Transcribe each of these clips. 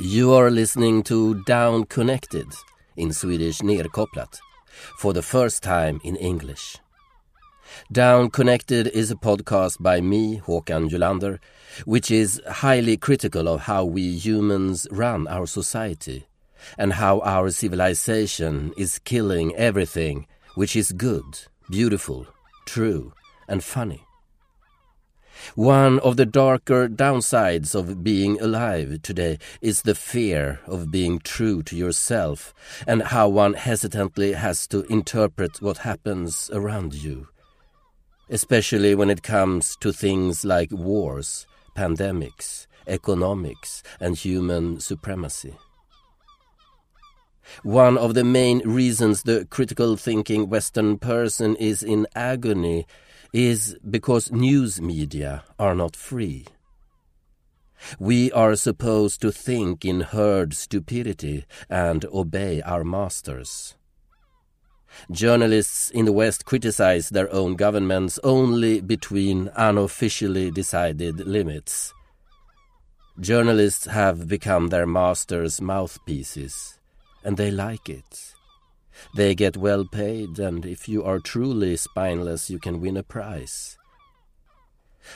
You are listening to Down Connected, in Swedish Nedkopplat, for the first time in English. Down Connected is a podcast by me, Håkan Julander, which is highly critical of how we humans run our society and how our civilization is killing everything which is good, beautiful, true, and funny. One of the darker downsides of being alive today is the fear of being true to yourself and how one hesitantly has to interpret what happens around you. Especially when it comes to things like wars, pandemics, economics, and human supremacy. One of the main reasons the critical thinking Western person is in agony is because news media are not free. We are supposed to think in herd stupidity and obey our masters. Journalists in the West criticize their own governments only between unofficially decided limits. Journalists have become their masters' mouthpieces, and they like it. They get well paid, and if you are truly spineless, you can win a prize.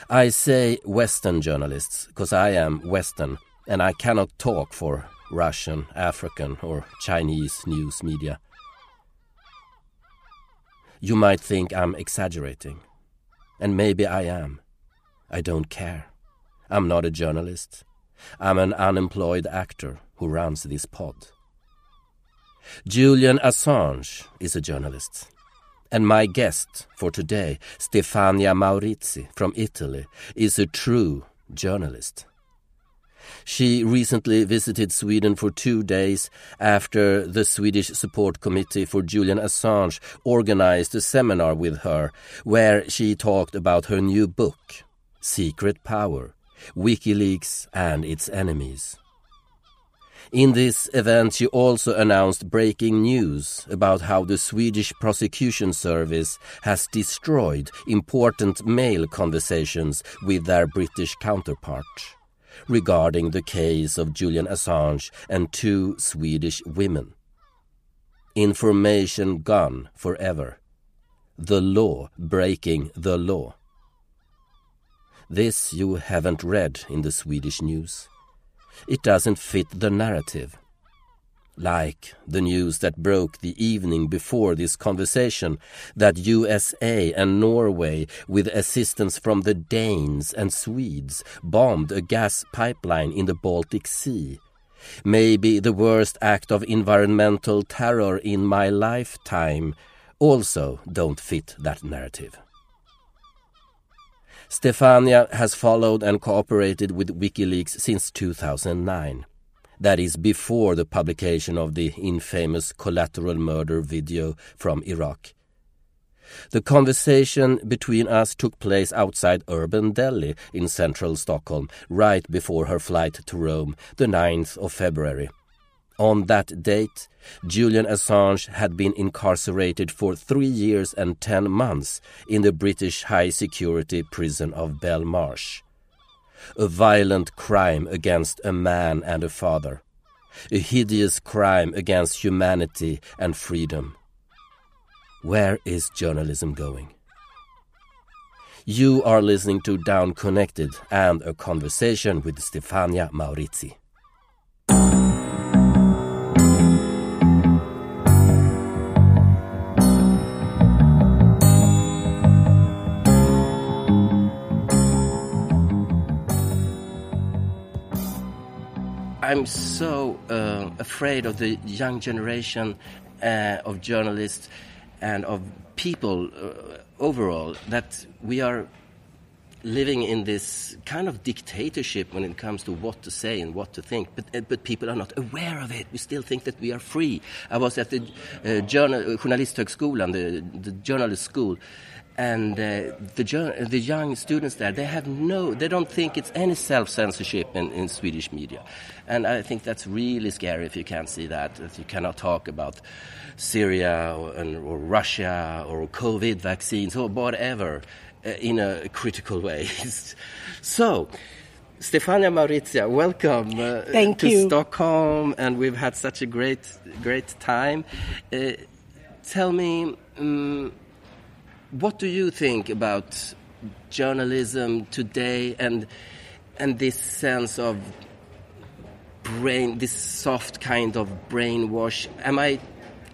I say Western journalists because I am Western and I cannot talk for Russian, African, or Chinese news media. You might think I'm exaggerating, and maybe I am. I don't care. I'm not a journalist. I'm an unemployed actor who runs this pod. Julian Assange is a journalist. And my guest for today, Stefania Maurizi from Italy, is a true journalist. She recently visited Sweden for two days after the Swedish Support Committee for Julian Assange organized a seminar with her where she talked about her new book, Secret Power WikiLeaks and its Enemies. In this event, she also announced breaking news about how the Swedish prosecution service has destroyed important mail conversations with their British counterparts regarding the case of Julian Assange and two Swedish women. Information gone forever. The law breaking the law. This you haven't read in the Swedish news it doesn't fit the narrative. Like the news that broke the evening before this conversation that USA and Norway, with assistance from the Danes and Swedes, bombed a gas pipeline in the Baltic Sea. Maybe the worst act of environmental terror in my lifetime also don't fit that narrative. Stefania has followed and cooperated with WikiLeaks since 2009. That is before the publication of the infamous collateral murder video from Iraq. The conversation between us took place outside Urban Deli in central Stockholm right before her flight to Rome, the 9th of February. On that date, Julian Assange had been incarcerated for three years and ten months in the British high security prison of Belmarsh. A violent crime against a man and a father. A hideous crime against humanity and freedom. Where is journalism going? You are listening to Down Connected and a conversation with Stefania Maurizi. I'm so uh, afraid of the young generation uh, of journalists and of people uh, overall that we are living in this kind of dictatorship when it comes to what to say and what to think, but, uh, but people are not aware of it. We still think that we are free. I was at the uh, journal, Journalisthögskolan, the, the journalist school, and uh, the, the young students there, they have no, they don't think it's any self-censorship in, in Swedish media. And I think that's really scary if you can't see that, if you cannot talk about Syria or, or Russia or COVID vaccines or whatever uh, in a critical way. so, Stefania Maurizia, welcome uh, Thank to you. Stockholm, and we've had such a great, great time. Uh, tell me, um, what do you think about journalism today, and and this sense of brain, this soft kind of brainwash? Am I,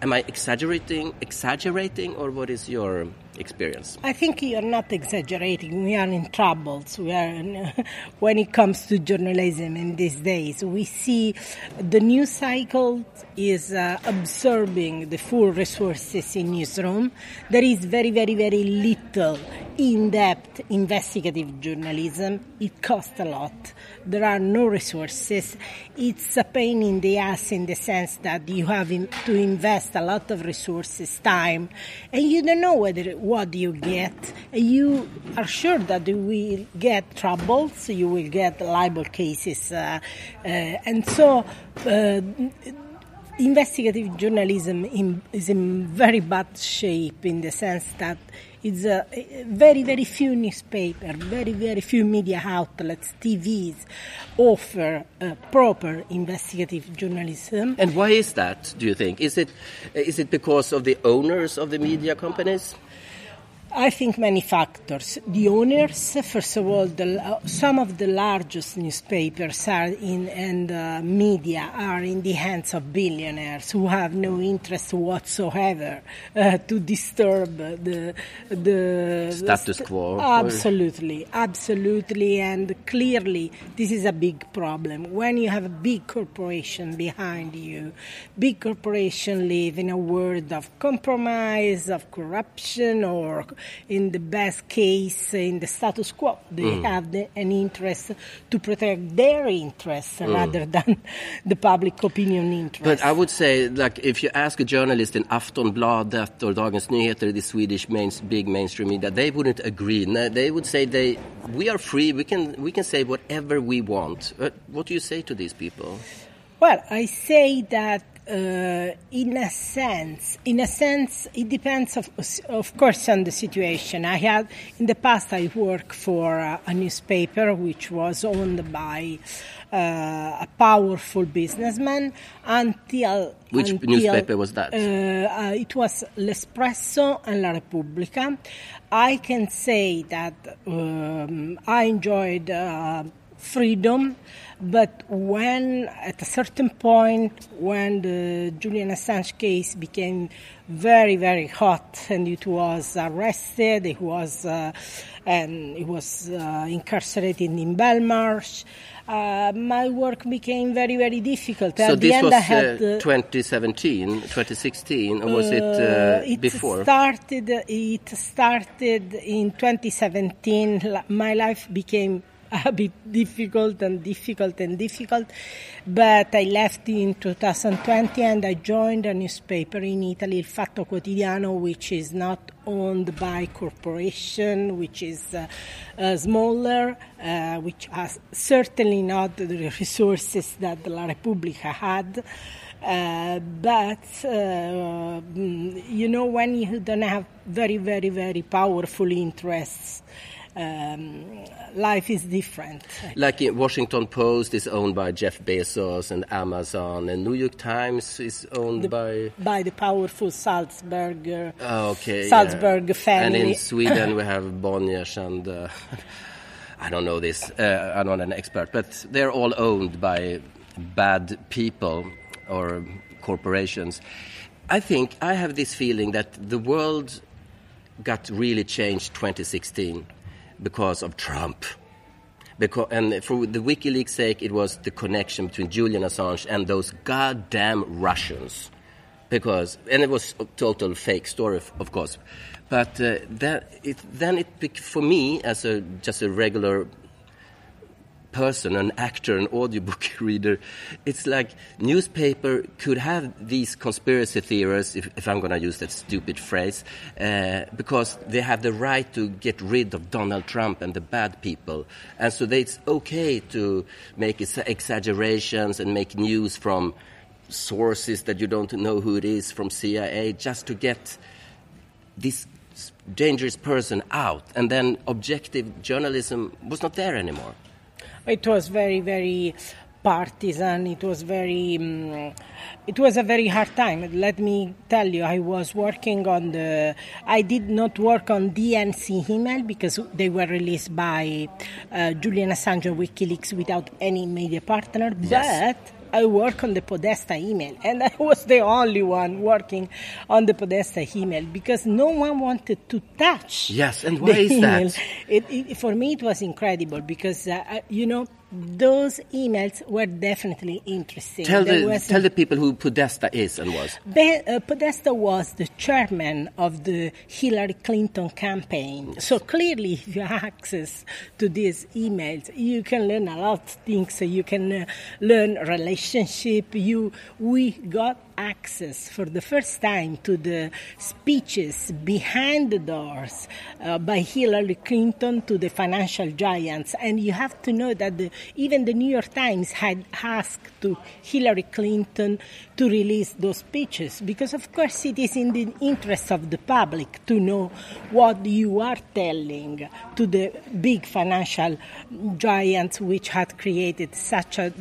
am I exaggerating, exaggerating, or what is your experience? I think you're not exaggerating. We are in troubles. We are in, when it comes to journalism in these days. We see the news cycle is uh, absorbing the full resources in newsroom. There is very, very, very little in-depth investigative journalism. It costs a lot. There are no resources. It's a pain in the ass in the sense that you have in, to invest a lot of resources, time, and you don't know whether what you get. You are sure that you will get troubles, you will get libel cases, uh, uh, and so. Uh, investigative journalism in, is in very bad shape in the sense that it's a, very, very few newspapers, very, very few media outlets, TVs offer uh, proper investigative journalism. And why is that? Do you think? Is it is it because of the owners of the media companies? I think many factors. The owners, first of all, the, uh, some of the largest newspapers are in, and uh, media are in the hands of billionaires who have no interest whatsoever uh, to disturb the the status quo. Absolutely, absolutely, and clearly, this is a big problem. When you have a big corporation behind you, big corporation live in a world of compromise, of corruption, or in the best case, in the status quo. They mm. have the, an interest to protect their interests mm. rather than the public opinion interest. But I would say, like, if you ask a journalist in Aftonbladet or Dagens Nyheter, the Swedish main, big mainstream media, they wouldn't agree. They would say they, we are free. We can, we can say whatever we want. But what do you say to these people? Well, I say that uh, in a sense, in a sense, it depends, of, of course, on the situation. I had in the past I worked for a, a newspaper which was owned by uh, a powerful businessman until which until, newspaper was that? Uh, it was L'Espresso and La Repubblica. I can say that um, I enjoyed uh, freedom. But when, at a certain point, when the Julian Assange case became very, very hot, and it was arrested, it was, uh, and it was uh, incarcerated in Belmarsh. Uh, my work became very, very difficult. So At this the end, was I had, 2017, 2016, or was it it before? It started, it started in 2017. My life became a bit difficult and difficult and difficult. But I left in 2020 and I joined a newspaper in Italy, Il Fatto Quotidiano, which is not owned by corporation, which is uh, uh, smaller, uh, which has certainly not the resources that La Repubblica had. Uh, but uh, you know when you don't have very very very powerful interests um, life is different. Like Washington Post is owned by Jeff Bezos and Amazon, and New York Times is owned the, by by the powerful Sulzberger. Uh, oh, okay, Sulzberger yeah. family. And in Sweden we have Bonniers and. Uh, I don't know this. Uh, I'm not an expert, but they're all owned by bad people or corporations. I think I have this feeling that the world got really changed 2016 because of Trump. Because, and for the WikiLeaks sake, it was the connection between Julian Assange and those goddamn Russians. Because, and it was a total fake story, of course. But uh, that it, then it, for me, as a just a regular person, an actor, an audiobook reader, it's like newspaper could have these conspiracy theorists, if, if I'm going to use that stupid phrase, uh, because they have the right to get rid of Donald Trump and the bad people. And so they, it's okay to make exaggerations and make news from sources that you don't know who it is from CIA just to get this dangerous person out. And then objective journalism was not there anymore. It was very, very partisan. It was very, um, it was a very hard time. Let me tell you, I was working on the, I did not work on DNC email because they were released by uh, Julian Assange and WikiLeaks without any media partner, Yes. but I work on the Podesta email, and I was the only one working on the Podesta email because no one wanted to touch. Yes, and why is that? It, it, for me, it was incredible because uh, uh, you know those emails were definitely interesting. Tell the tell the people who Podesta is and was. Be- uh, Podesta was the chairman of the Hillary Clinton campaign. So clearly, if you have access to these emails, you can learn a lot of things. You can uh, learn relationship. You, we got access for the first time to the speeches behind the doors uh, by Hillary Clinton to the financial giants. And you have to know that the, even the New York Times had asked to Hillary Clinton to release those speeches because, of course, it is in the interest of the public to know what you are telling to the big financial giants which had created such a,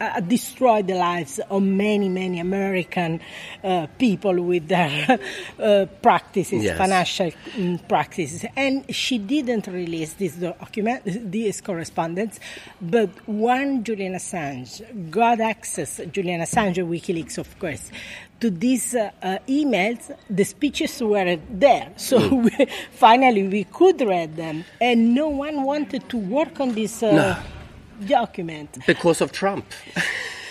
uh, destroyed the lives of many, many American uh, people with their uh, practices, Yes. financial mm, practices. And she didn't release this document, this correspondence, but when Julian Assange got access, Julian Assange, WikiLeaks, of course, to these uh, uh, emails, the speeches were there. So we, finally we could read them, and no one wanted to work on this uh, document. Because of Trump.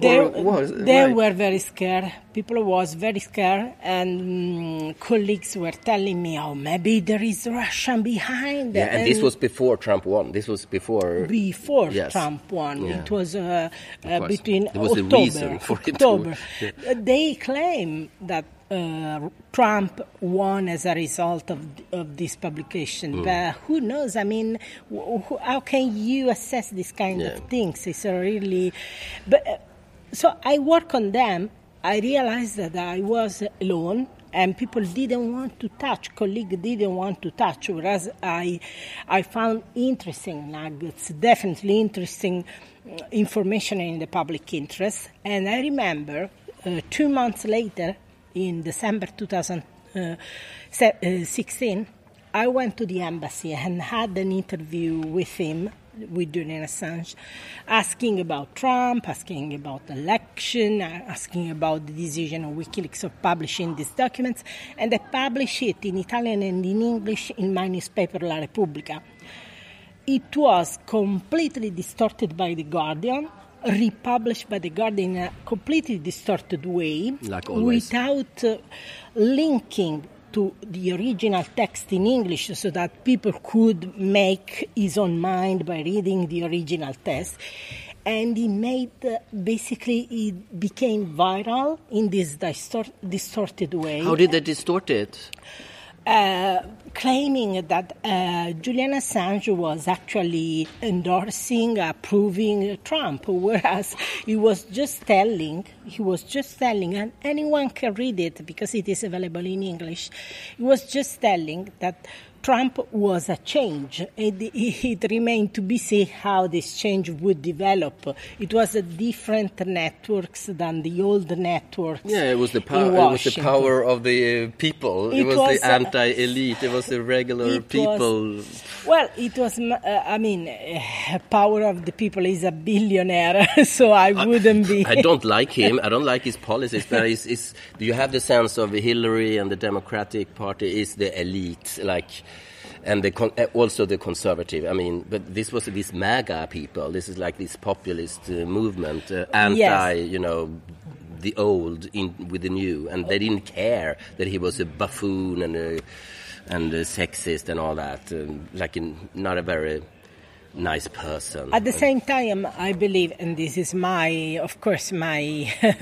They, was- they why? were very scared. People was very scared, and mm, colleagues were telling me, "Oh, maybe there is Russian behind." Yeah, and this was before Trump won. This was before. before Yes. Trump won. Yeah. It was uh, uh, between October. it to- October. Yeah. They claim that uh, Trump won as a result of of this publication, Hmm. but who knows? I mean, wh- how can you assess this kind Yeah. of things? It's a really, but uh, so I work on them. I realized that I was alone and people didn't want to touch, colleagues didn't want to touch, whereas I, I found interesting nuggets, definitely interesting uh, information in the public interest. And I remember uh, two months later, in December 2016, I went to the embassy and had an interview with him, with Julian Assange, asking about Trump, asking about the election, asking about the decision of WikiLeaks of publishing these documents, and I published it in Italian and in English in my newspaper La Repubblica. It was completely distorted by The Guardian, republished by The Guardian in a completely distorted way, Like without uh, linking to the original text in English so that people could make his own mind by reading the original text. And he made uh, basically it became viral in this distort, distorted way How did they distort it? Uh, claiming that uh, Julian Assange was actually endorsing, approving Trump, whereas he was just telling, he was just telling, and anyone can read it because it is available in English. He was just telling that Trump was a change. It, it remained to be seen how this change would develop. It was a different networks than the old networks. Yeah, it was the power. It was the power of the uh, people. It, It was, was, the anti-elite. It was the regular people. was- well, it was. Uh, I mean, uh, power of the people is a billionaire, so I wouldn't be. I don't like him. I don't like his policies. But is, do you have the sense of Hillary and the Democratic Party is the elite, like, and the con- uh, also the conservative? I mean, but this was these MAGA people. This is like this populist uh, movement, uh, anti, you know, the old in, with the new, and they didn't care that he was a buffoon and a and a sexist and all that. Um, like, in, not a very nice person. At the same time, I believe, and this is my, of course, my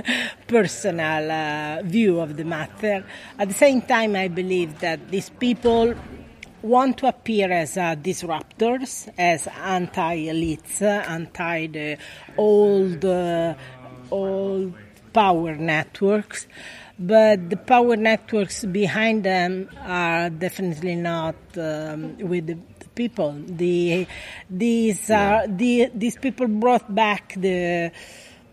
personal uh, view of the matter. At the same time, I believe that these people want to appear as uh, disruptors, as anti-elites, anti the old, uh, old power networks. But the power networks behind them are definitely not um, with the people. The, these are the, these people brought back the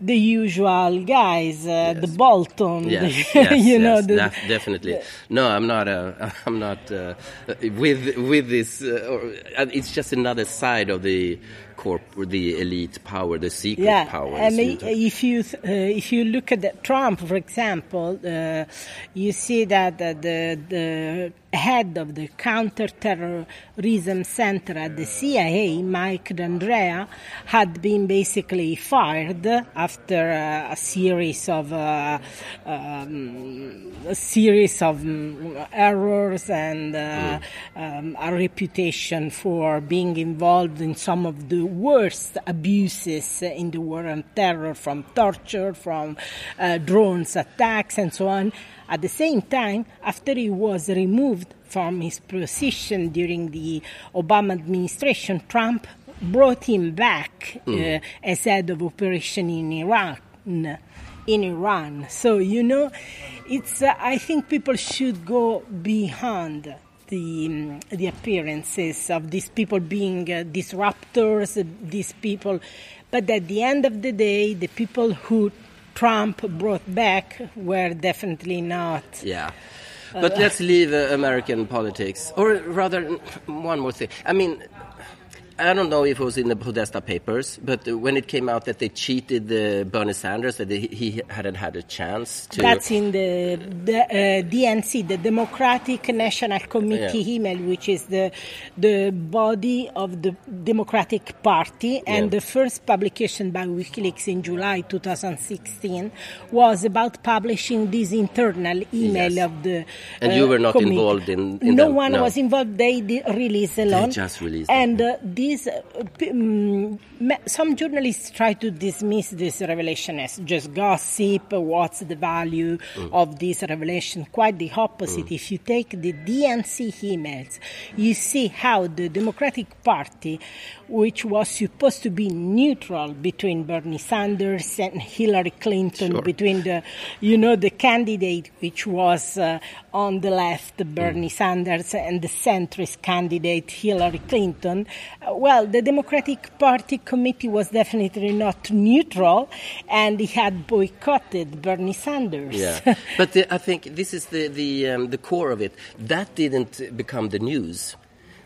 the usual guys, uh, yes. the Bolton. Yes, the, yes, you know, the, definitely. No, I'm not. Uh, I'm not uh, with with this. Uh, or, uh, it's just another side of the corp, the elite power, the secret yeah, power. I mean, if you uh, if you look at Trump, for example, you see that the the head of the counterterrorism center at the CIA, Mike D'Andrea, had been basically fired after uh, a series of uh, um, a series of um, errors and uh, um, a reputation for being involved in some of the worst abuses in the war on terror, from torture, from uh, drones attacks, and so on. At the same time, after he was removed from his position during the Obama administration, Trump brought him back mm. uh, as head of operation in Iraq. In Iran, so you know, it's. Uh, I think people should go beyond the the appearances of these people being uh, disruptors, uh, these people, but at the end of the day, the people who Trump brought back were definitely not. Yeah. But uh, let's leave uh, American politics, or rather, one more thing. I mean, I don't know if it was in the Podesta papers, but when it came out that they cheated the Bernie Sanders, that he hadn't had a chance to. That's in the, the uh, DNC, the Democratic National Committee yeah. email, which is the the body of the Democratic Party, and yeah. the first publication by WikiLeaks in July 2016 was about publishing this internal email yes. of the. And uh, you were not committee. involved in. in no one no. was involved. They released alone. They just released. And uh, this, um, some journalists try to dismiss this revelation as just gossip. What's the value mm. of this revelation? Quite the opposite. Mm. If you take the DNC emails, you see how the Democratic Party, which was supposed to be neutral between Bernie Sanders and Hillary Clinton, sure. between the, you know, the candidate which was uh, on the left, Bernie mm. Sanders, and the centrist candidate Hillary Clinton. Uh, well, the Democratic Party committee was definitely not neutral, and he had boycotted Bernie Sanders. Yeah, but the, I think this is the the um, the core of it. That didn't become the news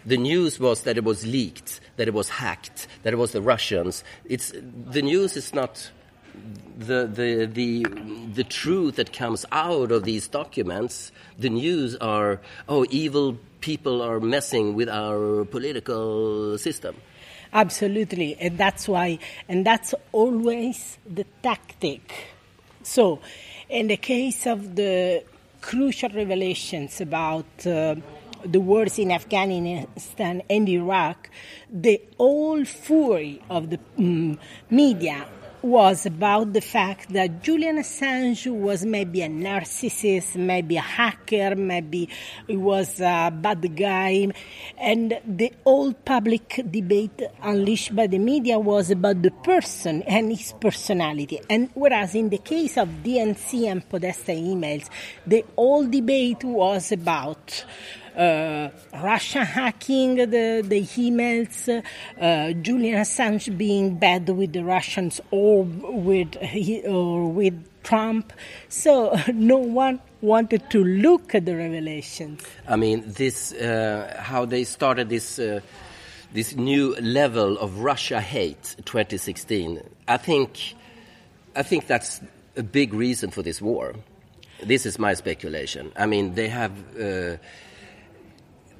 the news was that it was leaked, that it was hacked, that it was the Russians. It's the news is not the the the the truth that comes out of these documents. The news are oh evil people are messing with our political system. Absolutely, and that's why, and that's always the tactic. So, in the case of the crucial revelations about. Uh, the wars in Afghanistan and Iraq, the whole fury of the um, media was about the fact that Julian Assange was maybe a narcissist, maybe a hacker, maybe he was a bad guy. And the whole public debate unleashed by the media was about the person and his personality. And whereas in the case of DNC and Podesta emails, the whole debate was about uh, Russia hacking the, the emails, uh, Julian Assange being bad with the Russians or with, or with Trump. So no one wanted to look at the revelations. I mean, this uh, how they started this uh, this new level of Russia hate 2016. I think I think that's a big reason for this war. This is my speculation. I mean, they have uh,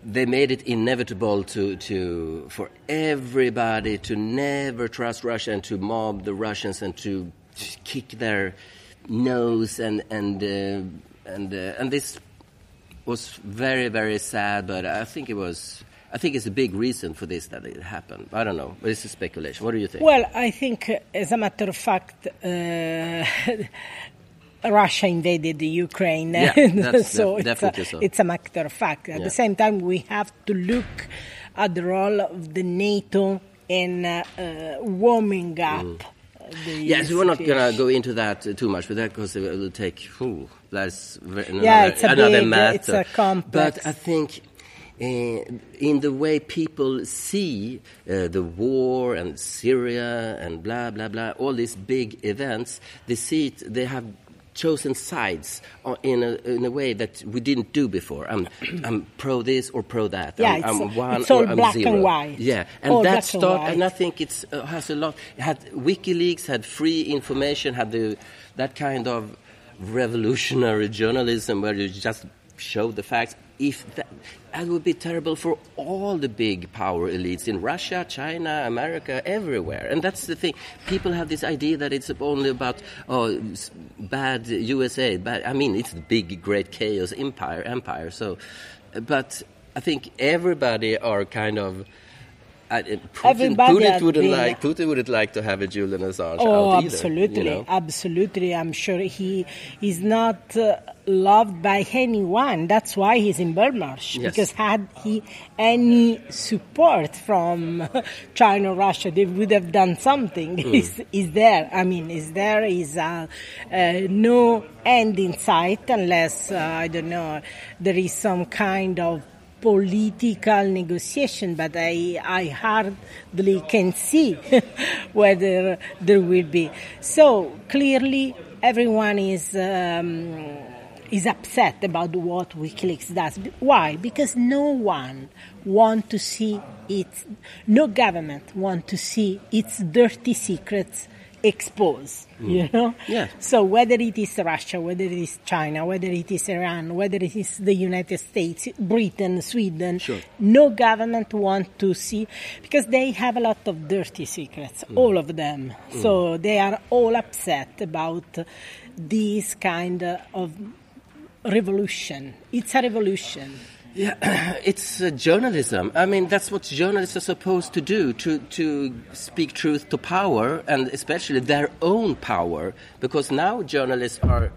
they made it inevitable to, to for everybody to never trust Russia and to mob the Russians and to kick their nose and and uh, and uh, and this was very very sad. But I think it was. I think it's a big reason for this that it happened. I don't know, but it's a speculation. What do you think? Well, I think, as a matter of fact, uh, Russia invaded the Ukraine. Yeah, so, def- it's a, so, it's a, matter of fact. At yeah. the same time, we have to look at the role of the NATO in uh, uh, warming up. Mm. Yes, we're not going to go into that uh, too much, but that because it will take. Ooh, that's another, yeah, it's a another big, matter. It's a complex. But I think in the way people see uh, the war and Syria and blah blah blah, all these big events, they see it. They have chosen sides in a, in a way that we didn't do before. I'm, I'm pro this or pro that. Yeah, I'm, it's, I'm one it's all or I'm black zero. and white. Yeah, and all that black and and I think it uh, has a lot. Had WikiLeaks had free information, had the that kind of revolutionary journalism where you just show the facts. If that, that would be terrible for all the big power elites in Russia, China, America, everywhere. And that's the thing. People have this idea that it's only about oh, bad USA. Bad. I mean, it's the big, great chaos empire. Empire. So, but I think everybody are kind of. Uh, Putin, Putin wouldn't been- like. Putin wouldn't like to have a Julian Assange Oh, out either. absolutely, you know? absolutely. I'm sure he is not uh, loved by anyone. That's why he's in Belmarsh. Yes. Because had he any support from China, or Russia, they would have done something. Hmm. Is is there? I mean, is there is uh, uh, no end in sight unless uh, I don't know there is some kind of political negotiation, but I, I hardly can see whether there will be. So clearly, everyone is um, is upset about what WikiLeaks does. Why? Because no one want to see its, no government want to see its dirty secrets exposed. Hmm. You know. Yeah. So whether it is Russia, whether it is China, whether it is Iran, whether it is the United States, Britain, Sweden, Sure. no government want to see because they have a lot of dirty secrets, hmm. all of them. Hmm. So they are all upset about this kind of revolution. It's a revolution. Yeah, it's uh, journalism. I mean, that's what journalists are supposed to do to to speak truth to power, and especially their own power, because now journalists are,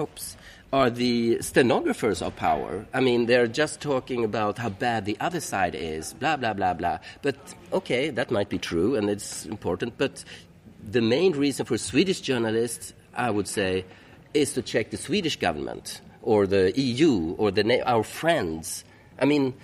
oops, are the stenographers of power. I mean, they're just talking about how bad the other side is, blah blah blah blah. But okay, that might be true, and it's important. But the main reason for Swedish journalists, I would say, is to check the Swedish government or the EU or the our friends. I mean,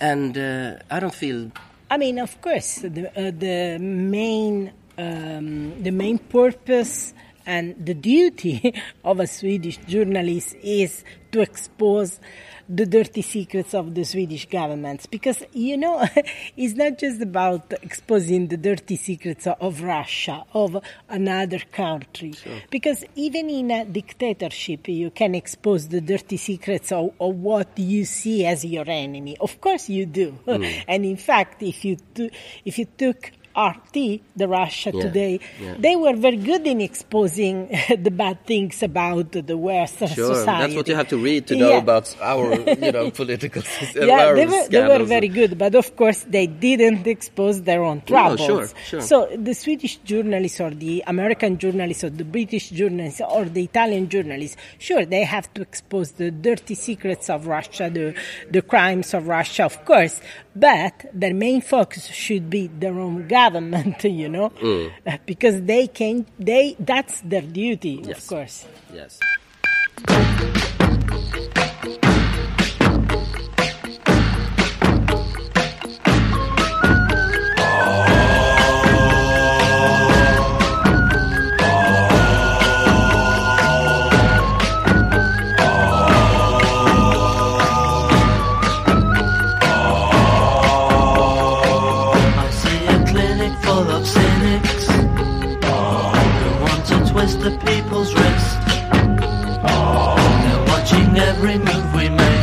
and uh, I don't feel. I mean, of course, the, uh, the main um, the main purpose and the duty of a Swedish journalist is to expose the dirty secrets of the Swedish governments because you know it's not just about exposing the dirty secrets of Russia of another country. Because even in a dictatorship you can expose the dirty secrets of, of what you see as your enemy. Of course you do. Mm. And in fact if you t- if you took RT, the Russia Yeah, today, yeah. they were very good in exposing the bad things about the Western Sure, society. that's what you have to read to know Yeah. about our, you know, political system. yeah, they were, they were very good, but of course they didn't expose their own oh, troubles. sure, sure. So the Swedish journalists or the American journalists or the British journalists or the Italian journalists, sure, they have to expose the dirty secrets of Russia, the, the crimes of Russia, of course, but their main focus should be their own government, you know, Mm. because they can, they, that's their duty, Yes. of course. Yes. The people's wrist. They're watching every move we make.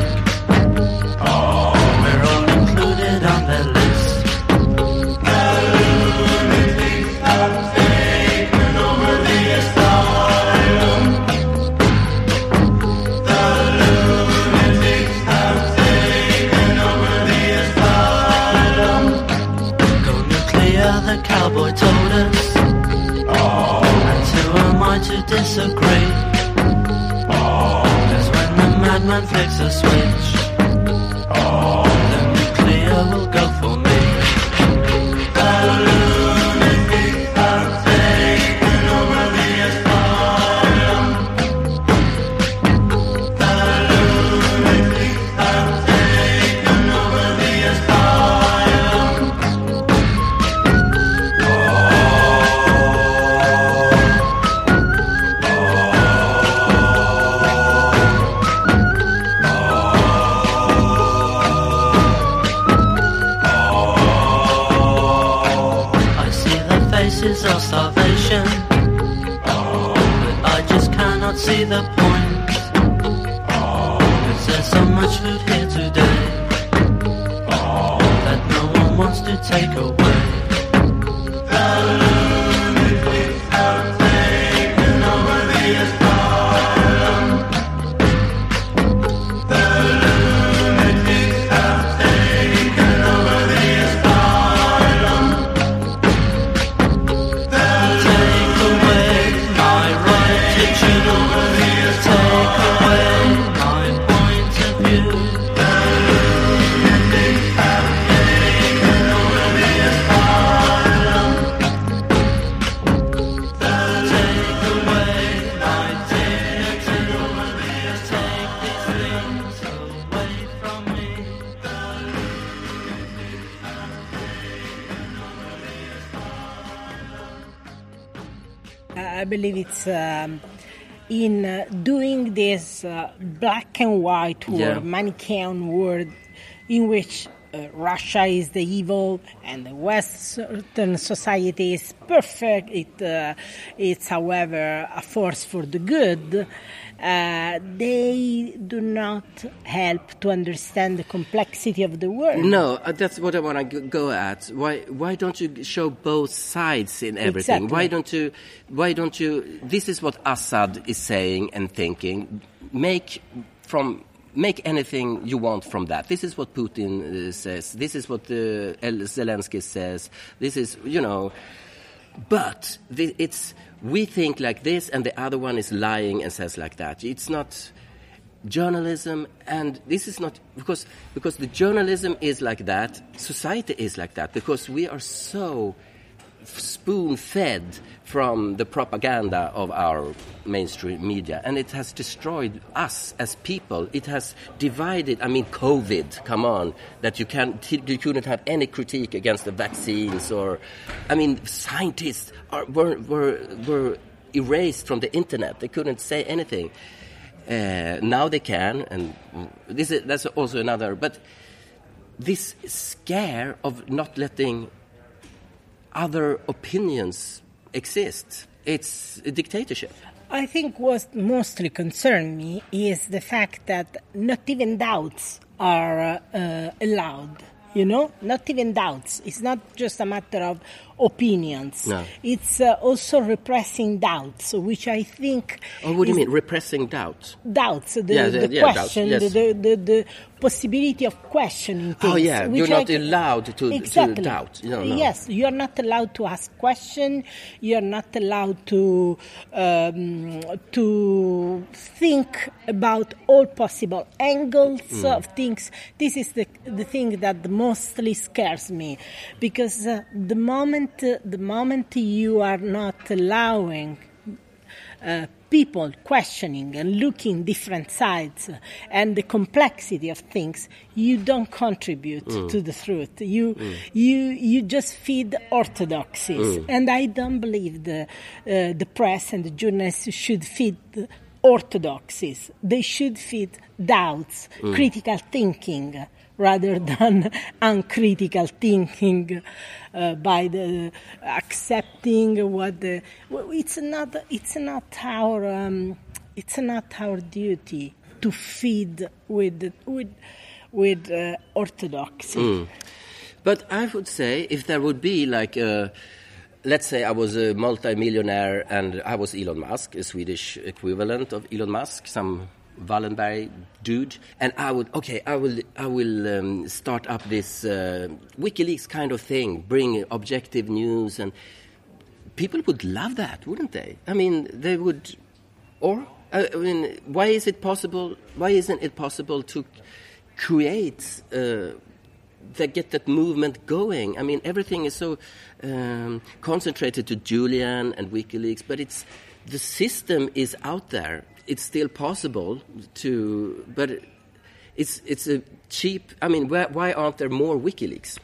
Believe it's um, in uh, doing this uh, black and white world, Yeah. Manichaean world, in which uh, Russia is the evil and the Western society is perfect. It, uh, it's, however, a force for the good. Uh, they do not help to understand the complexity of the world. No, uh, that's what I want to go at. Why why don't you show both sides in everything? Exactly. Why don't you why don't you this is what Assad is saying and thinking. Make from make anything you want from that. This is what Putin uh, says. This is what uh, El- Zelensky says. This is, you know, but it's we think like this, and the other one is lying and says like that. It's not journalism, and this is not because because the journalism is like that. Society is like that because we are so spoon fed from the propaganda of our mainstream media and it has destroyed us as people. It has divided i mean covid come on that you can't, you couldn't have any critique against the vaccines or i mean scientists are, were, were, were erased from the internet. They couldn't say anything. Uh, now they can and this is that's also another but this scare of not letting other opinions exist. It's a dictatorship. I think what mostly concerned me is the fact that not even doubts are uh, allowed. You know, not even doubts. It's not just a matter of opinions. No. It's uh, also repressing doubts, which I think Oh, what do you mean? Repressing doubt? doubts, the, Yeah, the the- yeah, doubts, question, yes. the, the, the, possibility of questioning things. Oh, yeah, you're not I- allowed to- to exactly. doubt. No, no. Yes, you are not allowed to ask questions. You are not allowed to um, to think about all possible angles Mm. of things. This is the the thing that mostly scares me, because uh, the moment uh, the moment you are not allowing uh, people questioning and looking different sides and the complexity of things, you don't contribute to the truth. You you you just feed orthodoxies, and I don't believe the uh, the press and the journalists should feed. Orthodoxies. They should feed doubts, critical thinking, rather than uncritical thinking uh, by the accepting what the well, it's not it's not our um, it's not our duty to feed with with with uh, orthodoxy. But I would say if there would be like a, let's say I was a multimillionaire and I was Elon Musk, a Swedish equivalent of Elon Musk, some Wallenberg dude, and I would okay, I will I will um, start up this uh, WikiLeaks kind of thing, bring objective news, and people would love that, wouldn't they? I mean, they would, or I I mean, why is it possible? Why isn't it possible to create? Uh, that get that movement going. I mean, everything is so um, concentrated to Julian and WikiLeaks, but it's the system is out there. It's still possible to, but it's it's a cheap. I mean, why, why aren't there more WikiLeaks?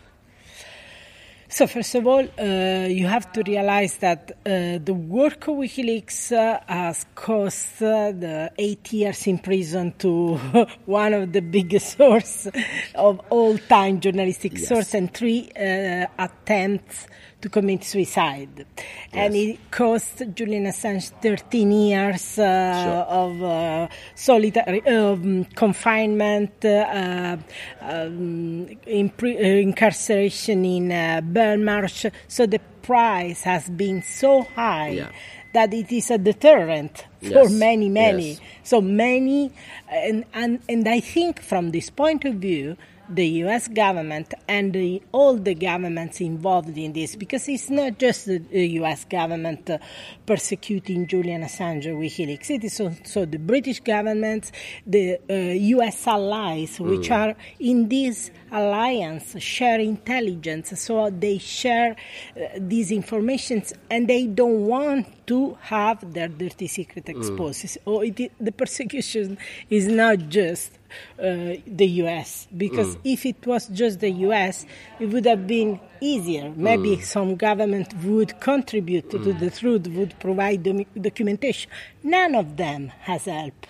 So first of all, uh, you have to realize that uh, the work of WikiLeaks uh, has cost uh, the eight years in prison to one of the biggest source of all time journalistic Yes. source and three uh, attempts to commit suicide. And it cost Julian Assange 13 years uh, Sure. of uh, solitary um, confinement, uh, um, uh, incarceration in uh, Belmarsh. So the price has been so high Yeah. that it is a deterrent Yes, for many, many. yes. So many, and, and, and I think from this point of view, the US government and the, all the governments involved in this, because it's not just the, the US government uh, persecuting Julian Assange or WikiLeaks, it is also the British government, the uh, US allies, which are in this alliance, share intelligence, so they share uh, these informations and they don't want to have their dirty secret exposed. It, i- the persecution is not just uh, the US, because if it was just the US, it would have been easier. Maybe some government would contribute to the truth, would provide documentation. None of them has help.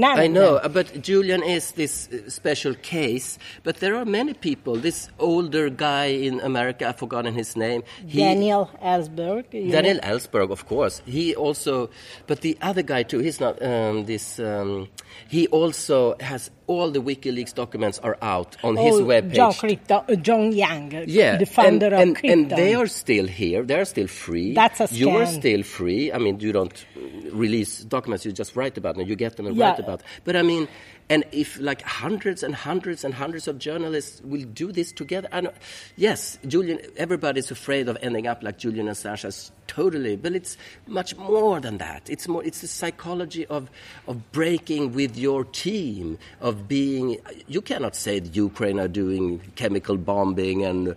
None I know, but Julian is this uh, special case. But there are many people. This older guy in America, I've forgotten his name. He, Daniel Ellsberg. Daniel know. Ellsberg, of course. He also, but the other guy too. He's not um, this. Um, he also has all the WikiLeaks documents are out on his Oh, webpage. John, Cryptome, uh, John Young, uh, yeah, the founder and, of and, Cryptome. and they are still here. They are still free. That's a You are still free. I mean, you don't uh, release documents. You just write about them. You get them and Yeah. write about. But I mean, and if like hundreds and hundreds and hundreds of journalists will do this together, know, yes, Julian. Everybody's afraid of ending up like Julian Assange. Totally, but it's much more than that. It's more. It's the psychology of of breaking with your team, of being. You cannot say the Ukraine are doing chemical bombing and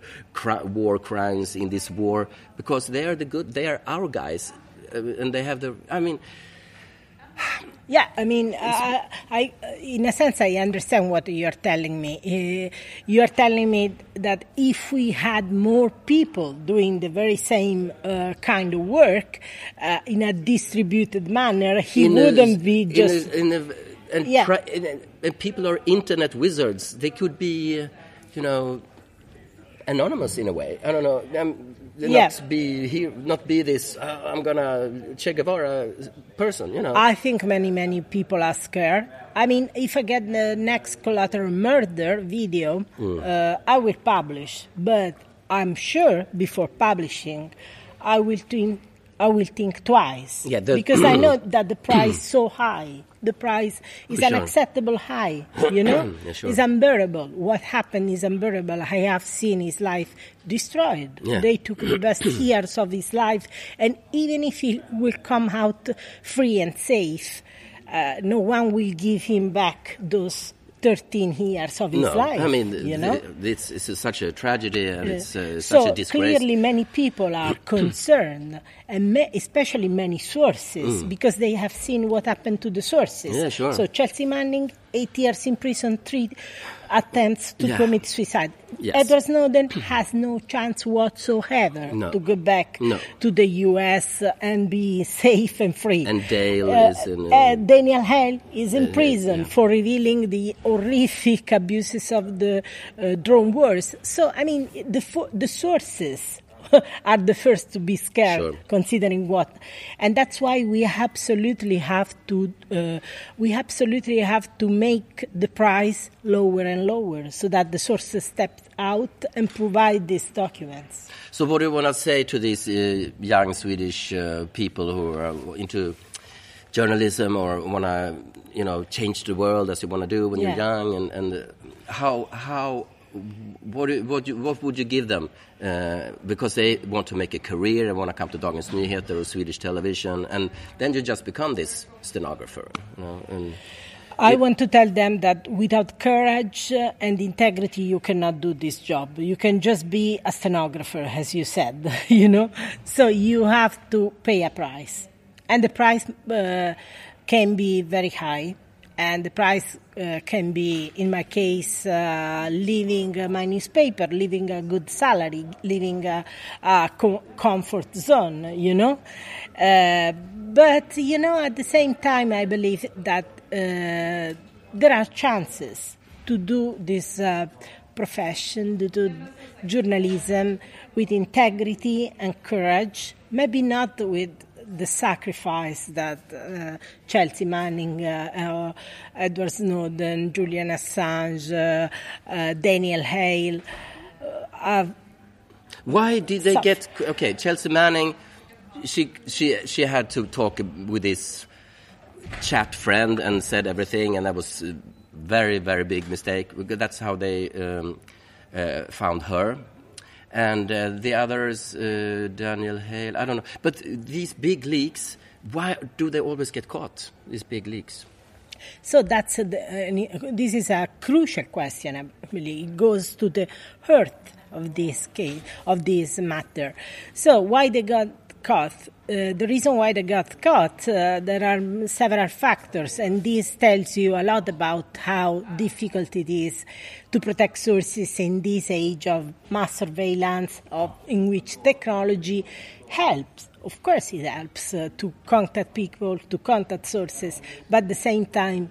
war crimes in this war because they are the good. They are our guys, uh, and they have the. I mean. Yeah, I mean, uh, I, in a sense, I understand what you're telling me. Uh, you're telling me that if we had more people doing the very same uh, kind of work uh, in a distributed manner, he in wouldn't be in a- just. in a, and, Yeah. pri- and, and people are internet wizards. They could be, uh, you know, anonymous in a way. I don't know. Um, Yeah. Not be here, not be this. Uh, I'm gonna Che Guevara person. You know. I think many, many people are scared. I mean, if I get the next collateral murder video, uh, I will publish. But I'm sure before publishing, I will think. I will think twice Yeah, because I know that the price is so high. The price is sure. unacceptable high. You know, Yeah, sure. it's unbearable. What happened is unbearable. I have seen his life destroyed. Yeah. They took the best years of his life, and even if he will come out free and safe, uh, no one will give him back those 13 years of his no, life. I mean, you know. it's, it's such a tragedy and it's uh, so such a disgrace. clearly, many people are concerned, and ma- especially many sources, because they have seen what happened to the sources. Mm. Yeah, sure. So Chelsea Manning, eight years in prison, three attempts to Yeah. commit suicide. Yes. Edward Snowden has no chance whatsoever No. to go back No. to the U.S. and be safe and free. And Dale Uh, is in, uh, uh, Daniel Hale is in uh, prison yeah. for revealing the horrific abuses of the uh, drone wars. So, I mean, the, the sources are the first to be scared, Sure. considering what. And that's why we absolutely have to, uh, we absolutely have to make the price lower and lower so that the sources step out and provide these documents. So, what do you want to say to these uh, young Swedish uh, people who are into journalism or want to, you know, change the world as you want to do when Yeah. you're young? And, and how how what what what would you give them uh, because they want to make a career and want to come to Dagens Nyheter or Swedish television, and then you just become this stenographer, you know? And, I want to tell them that without courage and integrity, you cannot do this job. You can just be a stenographer, as you said, you know? So you have to pay a price. And the price uh, can be very high. And the price uh, can be, in my case, uh, leaving uh, my newspaper, leaving a good salary, leaving a, a co- comfort zone, you know? Uh, but, you know, at the same time, I believe that uh, there are chances to do this uh, profession, to do journalism with integrity and courage, maybe not with the sacrifice that uh, Chelsea Manning, uh, uh, Edward Snowden, Julian Assange, uh, uh, Daniel Hale have Why did they So- get okay? Chelsea Manning, she she she had to talk with this chat friend and said everything, and that was a very very big mistake. That's how they um, found her. And uh, the others, uh, Daniel Hale, I don't know. But these big leaks, why do they always get caught? These big leaks. So that's uh, this is a crucial question. Believe it goes to the heart of this case of this matter. So why they got caught? Uh, the reason why they got caught, uh, there are several factors, and this tells you a lot about how difficult it is to protect sources in this age of mass surveillance, of, in which technology helps. Of course, it helps uh, to contact people, to contact sources, but at the same time,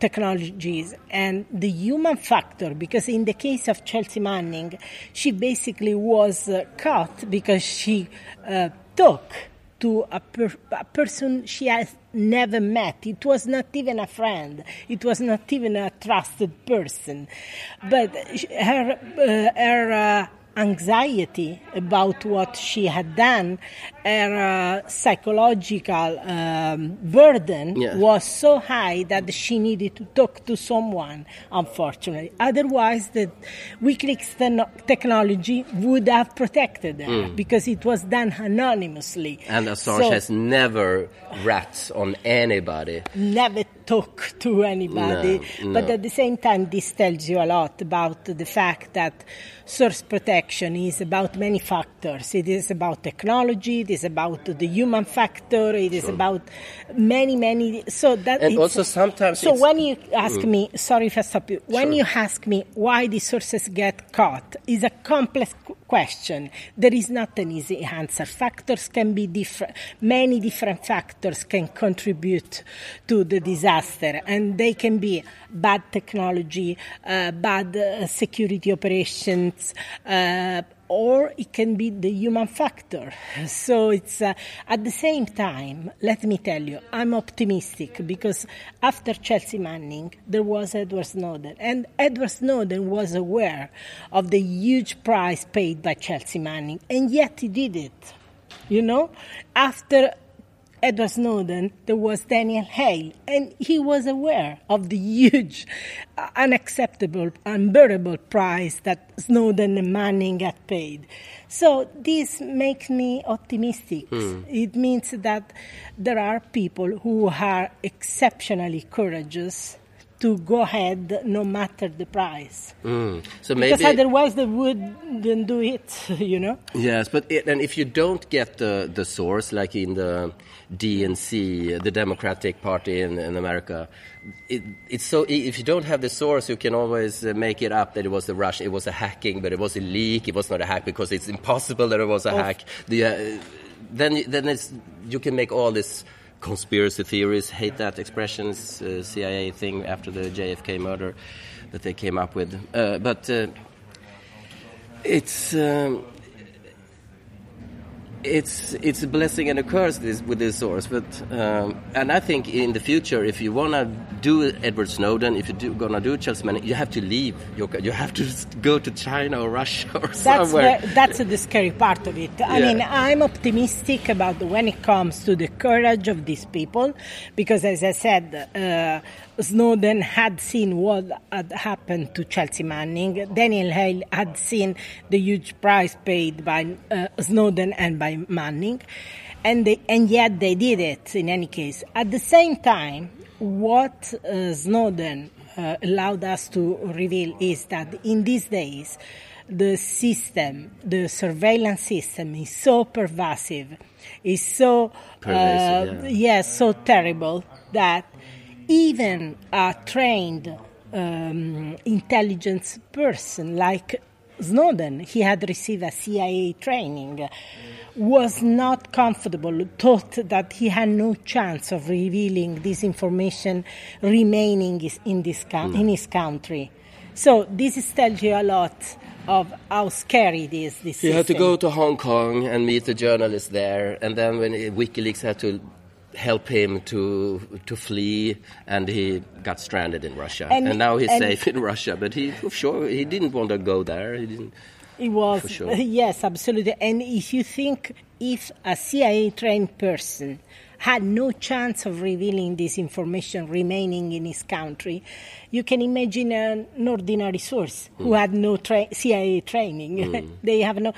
technologies and the human factor because in the case of Chelsea Manning she basically was uh, caught because she uh, took to a, per- a person she has never met. It was not even a friend. It was not even a trusted person. But her uh, her uh, anxiety about what she had done, her uh, psychological um, burden Yeah. was so high that she needed to talk to someone, unfortunately. Otherwise, the WikiLeaks ten- technology would have protected her because it was done anonymously. And Assange So- has never rats on anybody. never talk to anybody. No, But no. at the same time, this tells you a lot about the fact that source protection is about many factors. It is about technology, is about the human factor, it is about many, many. So that And also sometimes So when you ask me, sorry if I stop you, when Sure. you ask me why the sources get caught, is a complex question. There is not an easy answer. Factors can be different. Many different factors can contribute to the disaster, and they can be bad technology, uh, bad uh, security operations. Uh, or it can be the human factor. So it's uh, at the same time, let me tell you, I'm optimistic because after Chelsea Manning, there was Edward Snowden, and Edward Snowden was aware of the huge price paid by Chelsea Manning, and yet he did it. You know, after Edward Snowden, there was Daniel Hale, and he was aware of the huge, uh, unacceptable, unbearable price that Snowden and Manning had paid. So this makes me optimistic. It means that there are people who are exceptionally courageous to go ahead no matter the price. Mm. So Because maybe otherwise they wouldn't do it, you know? Yes, but it, and if you don't get the the source, like in the DNC, the Democratic Party in, in America, it, it's so if you don't have the source, you can always uh, make it up that it was a rush, it was a hacking, but it was a leak. It was not a hack because it's impossible that it was a hack. The, uh, then then it's you can make all this conspiracy theories. Hate that expression, a CIA thing after the JFK murder that they came up with, uh, but. Uh, it's um, it's it's a blessing and a curse this, with this source. But um, and I think in the future, if you wanna do Edward Snowden, if you do gonna do Chelsea Manning, you have to leave. You, you have to go to China or Russia or That's somewhere. where, that's the scary part of it. I Yeah. mean, I'm optimistic about when it comes to the courage of these people, because as I said, uh, Snowden had seen what had happened to Chelsea Manning. Daniel Hale had seen the huge price paid by uh, Snowden and by Manning, and they, and yet they did it in any case. At the same time, what uh, Snowden uh, allowed us to reveal is that in these days, the system, the surveillance system is so pervasive, is so, Pervasive, uh, yeah. yes, so terrible that even a trained um, intelligence person like Snowden, he had received a CIA training, was not comfortable, thought that he had no chance of revealing this information remaining in, this coun- in his country. So this is tells you a lot of how scary it is. This He had to go to Hong Kong and meet the journalists there, and then when WikiLeaks had to help him to to flee, and he got stranded in Russia, And- and, now he's and- safe in Russia. But he, sure, he didn't want to go there. He didn't. It was sure. yes, absolutely. And if you think if a CIA trained person had no chance of revealing this information remaining in his country, you can imagine an ordinary source who Hmm. had no tra- CIA training. they have no.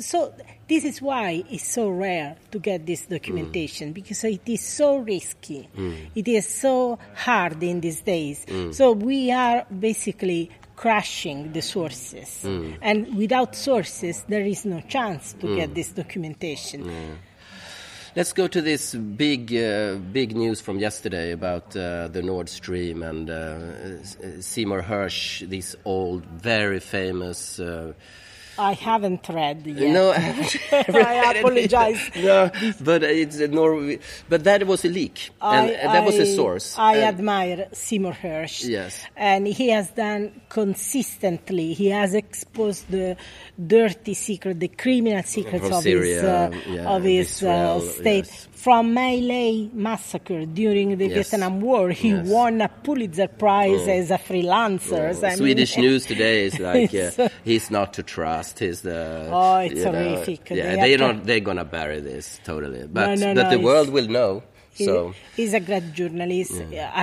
So this is why it's so rare to get this documentation because it is so risky. It is so hard in these days. So we are basically crushing the sources. And without sources, there is no chance to get this documentation. Let's go to this big, uh, big news from yesterday about uh, the Nord Stream and uh, Seymour Hersh, this old, very famous. Uh, I haven't read yet. No, I apologize. no, but it's a Norway. But that was a leak, and I- that was a source. I And- admire Seymour Hersh. Yes. And he has done consistently, he has exposed the dirty secret, the criminal secrets From of his, uh, yeah, of his uh, state. yes. From My Lai massacre during the Yes. Vietnam War, he Yes. Oh. won a Pulitzer Prize as a freelancer. Mean- Swedish news today is like uh, uh, he's not to trust. He's the Oh, it's you know, horrific. Yeah, They they are are try- not. They're gonna bury this totally, but no, but no, the world will know. So he's a great journalist.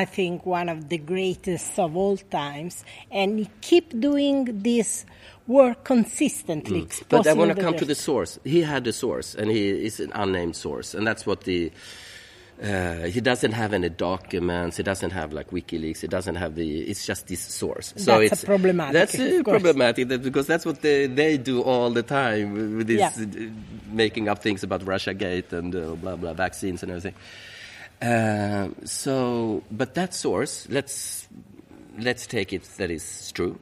I think one of the greatest of all times, and he keep doing this work consistently. Mm. But I want to come to the source. He had a source, and he is an unnamed source, and that's what the. Uh, he doesn't have any documents. He doesn't have like WikiLeaks. He doesn't have the. It's just this source. So That's a it's problematic, That's uh, problematic that, because that's what they, they do all the time with this Yeah. uh, making up things about Russia Gate and uh, blah blah vaccines and everything. Um so, but that source, let's let's take it that is true.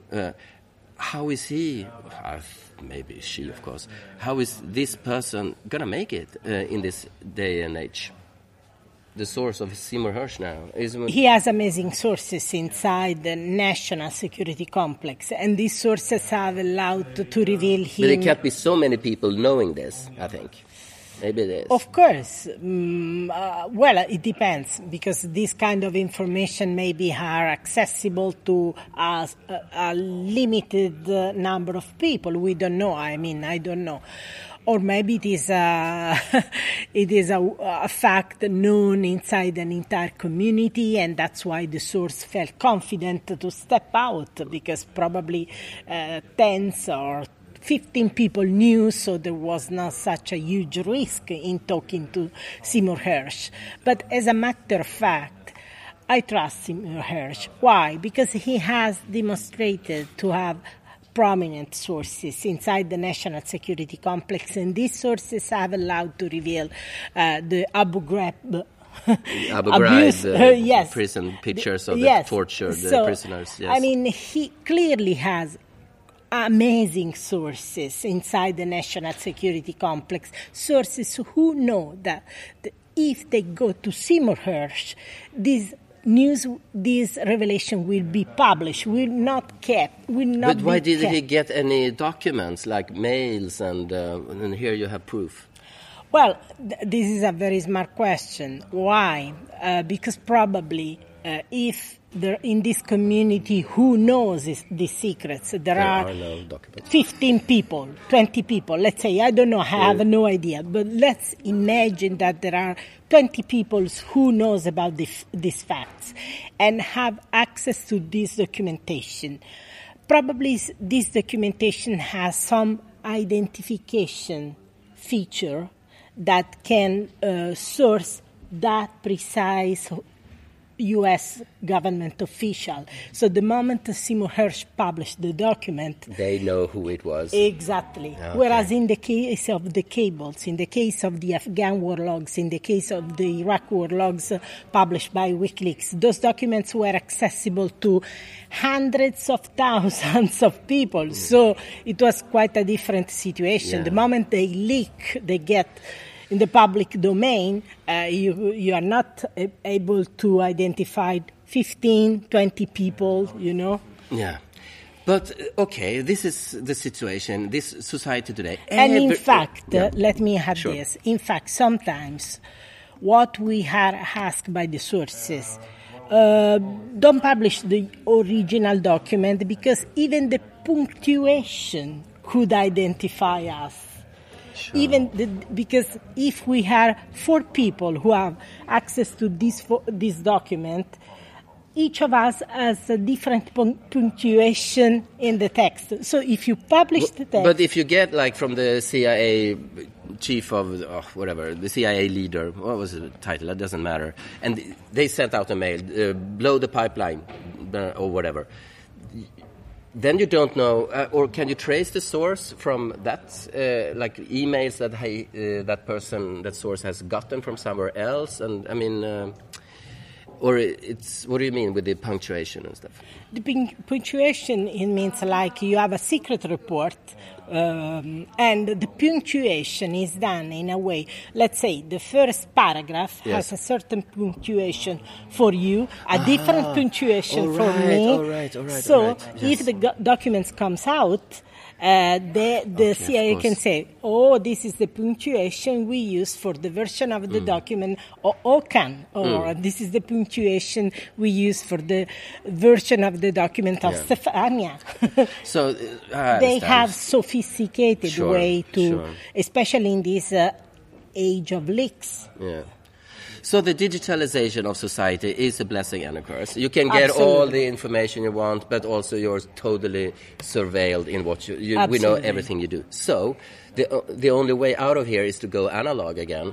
How is he? Uh, maybe she, of course. How is this person gonna make it uh, in this day and age? The source of Seymour Hersh now is He has amazing sources inside the national security complex, and these sources have allowed to, to reveal him. But there can't be so many people knowing this. I think maybe it is. Of course. Mm, uh, well, it depends because this kind of information maybe are accessible to a, a, limited uh, number of people. We don't know. I mean, I don't know. Or maybe it is a, it is a, a fact known inside an entire community, and that's why the source felt confident to step out because probably uh, tens or 15 people knew, so there was not such a huge risk in talking to Seymour Hersh. But as a matter of fact, I trust Seymour Hersh. Why? Because he has demonstrated to have prominent sources inside the national security complex, and these sources have allowed to reveal uh, the Abu Ghraib. Abu Ghraib, uh, yes. prison pictures of the Yes. tortured uh, So, prisoners. Yes. I mean, he clearly has amazing sources inside the national security complex, sources who know that if they go to Seymour Hersh, this news, this revelation will be published, will not kept, will not but why did he get any documents like mails and uh, and here you have proof? Well, th- this is a very smart question. Why? Uh, because probably uh, if there in this community who knows this, these secrets, there, There are, are no documents. 15 people, 20 people, let's say, I don't know, I have no idea, but let's imagine that there are 20 people who knows about this, these facts and have access to this documentation. Probably this documentation has some identification feature that can uh, source that precise U.S. government official. So the moment Seymour Hersh published the document, They know who it was. Exactly. Whereas in the case of the cables, in the case of the Afghan war logs, in the case of the Iraq war logs uh, published by WikiLeaks, those documents were accessible to hundreds of thousands of people. So it was quite a different situation. Yeah. The moment they leak, they get in the public domain, uh, you, you are not able to identify 15, 20 people, you know. Yeah. But uh, okay, this is the situation, this society today. And in fact, Yeah. uh, let me add Sure. this. In fact, sometimes what we are asked by the sources uh, don't publish the original document because even the punctuation could identify us. Even the, because if we are four people who have access to this fo- this document, each of us has a different pun- punctuation in the text. So if you publish the text, But if you get like from the CIA chief of oh, whatever, the CIA leader, what was the title? That doesn't matter. And they sent out a mail, uh, blow the pipeline uh, or whatever. Then you don't know, uh, or can you trace the source from that, uh, like emails that uh, that person, that source has gotten from somewhere else? And I mean, uh, or it's what do you mean with the punctuation and stuff? The punctuation it means like you have a secret report, um, and the punctuation is done in a way. Let's say the first paragraph Yes. has a certain punctuation for you, a different punctuation for me. all right, all right, so all right, yes. if the go- documents comes out. Uh, the the of CIA can say, "Oh, this is the punctuation we use for the version of Mm. the document, or OCAN, or this is the punctuation we use for the version of the document of Yeah. Stefania." So uh, they have sophisticated Sure, way to, sure. especially in this uh, age of leaks. Yeah. So the digitalization of society is a blessing and a curse. You can get all the information you want, but also you're totally surveilled in what you. you we know everything you do. So the o- the only way out of here is to go analog again.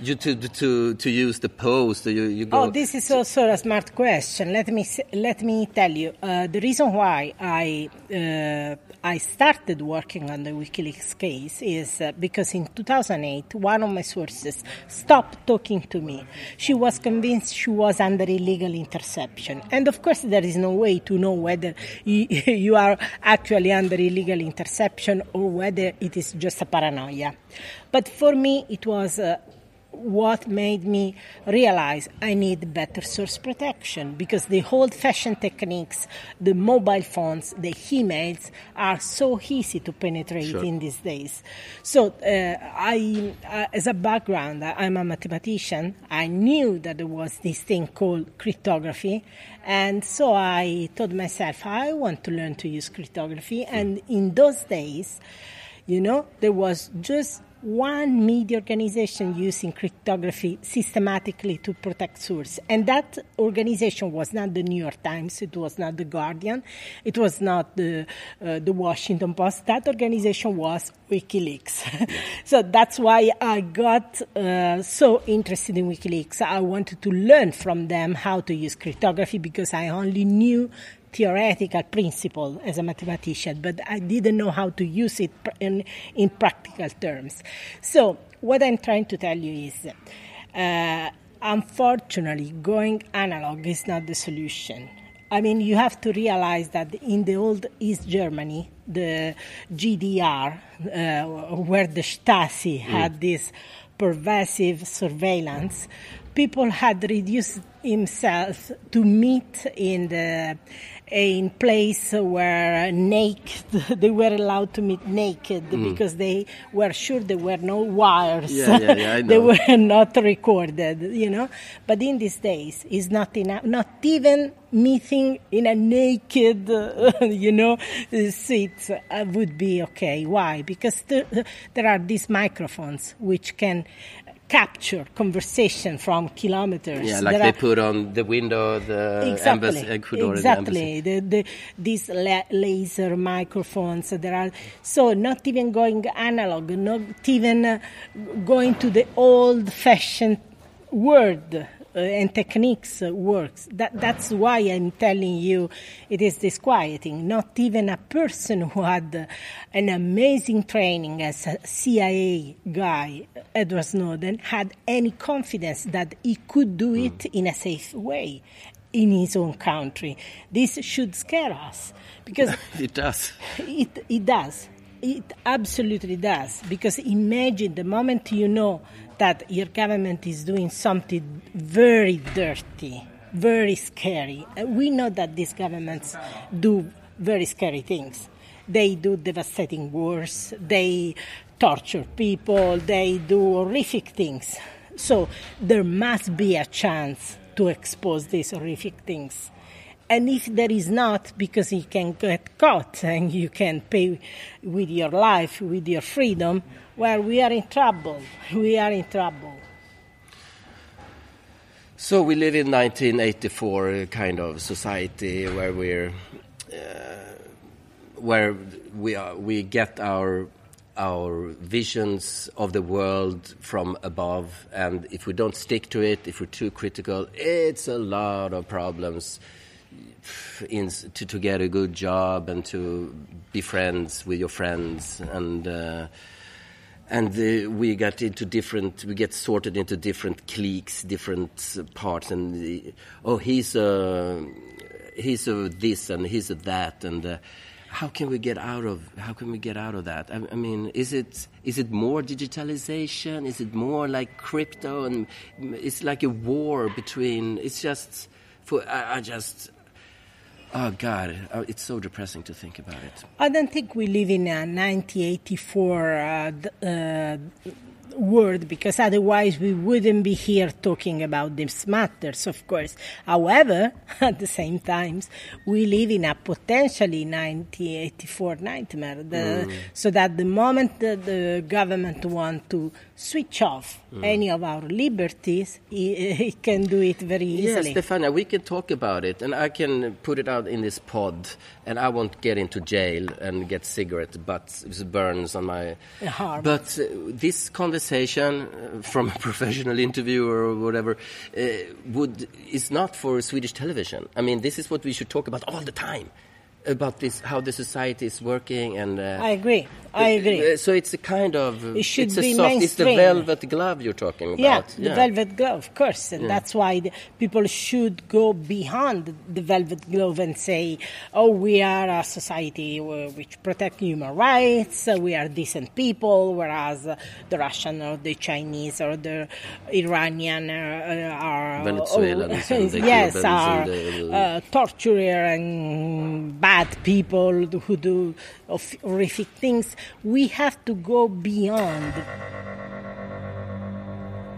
You to to to use the post. You you go. Oh, this is also a smart question. Let me let me tell you uh, the reason why I uh, I started working on the WikiLeaks case is uh, because in 2008 one of my sources stopped talking to me. She was convinced she was under illegal interception, and of course there is no way to know whether you, are actually under illegal interception or whether it is just a paranoia. But for me, it was. Uh, what made me realize I need better source protection because the old fashioned techniques, the mobile phones, the emails are so easy to penetrate Sure. in these days. So, uh, I, uh, as a background, I'm a mathematician. I knew that there was this thing called cryptography. And so I told myself, I want to learn to use cryptography. And in those days, you know, there was just one media organization using cryptography systematically to protect source. And that organization was not the New York Times, it was not the Guardian, it was not the, uh, the Washington Post. That organization was WikiLeaks. so that's why I got uh, so interested in WikiLeaks. I wanted to learn from them how to use cryptography because I only knew theoretical principle as a mathematician, but I didn't know how to use it in, in practical terms. So, what I'm trying to tell you is uh, unfortunately, going analog is not the solution. I mean, you have to realize that in the old East Germany, the GDR, uh, where the Stasi had this pervasive surveillance, people had reduced themselves to meet in the in place where naked. They were allowed to meet naked because they were sure there were no wires. Yeah, yeah, yeah, I they were not recorded you know? But in these days it's not enough not even meeting in a naked uh, you know seat uh, would be okay. Why? Because there, there are these microphones which can capture conversation from kilometers yeah, like There they put on the window the exactly, embassy, Ecuador and the embassy. exactly. The, the, these la- laser microphones. There are so not even going analog, not even uh, going to the old-fashioned word uh, and techniques uh, works. That that's why I'm telling you, it is disquieting. Not even a person who had uh, an amazing training as a CIA guy, Edward Snowden, had any confidence that he could do it in a safe way in his own country. This should scare us because It does. it, it does. It absolutely does. Because imagine the moment you know that your government is doing something very dirty, very scary. Uh, We know that these governments do very scary things. They do devastating wars, they torture people, they do horrific things. So there must be a chance to expose these horrific things. And if there is not, because you can get caught and you can pay with your life, with your freedom, well, we are in trouble. We are in trouble. So we live in 1984 uh, kind of society where we're uh, where we are, we get our our visions of the world from above, and if we don't stick to it, if we're too critical, it's a lot of problems in, to, to get a good job and to be friends with your friends and. Uh, and uh, we get into different we get sorted into different cliques different uh, parts and uh, oh he's a he's a this and he's a that and uh, how can we get out of how can we get out of that? I, I, mean is it is it more digitalization? Is it more like crypto? And it's like a war between it's just for I, I just Oh God, oh, it's so depressing to think about it. I don't think we live in a 1984 uh, uh, world because otherwise we wouldn't be here talking about these matters, of course. However, at the same time, we live in a potentially 1984 nightmare. The, mm. So that the moment that the government want to switch off mm. any of our liberties, he, can do it very easily. Yes, Stefania, we can talk about it, and I can put it out in this pod, and I won't get into jail and get cigarette butts burns on my. Harm. But uh, this conversation uh, from a professional interviewer or whatever uh, would is not for Swedish television. I mean, this is what we should talk about all the time about this how the society is working and uh, I agree I agree uh, so it's a kind of it should it's be soft, mainstream. it's the velvet glove you're talking about yeah, the velvet glove of course and yeah. that's why the, people should go beyond the velvet glove and say oh we are a society which protect human rights we are decent people whereas uh, the Russian or the Chinese or the Iranian uh, are Venezuelans oh, yes are the, uh, torturer and bad people who do horrific things. We have to go beyond.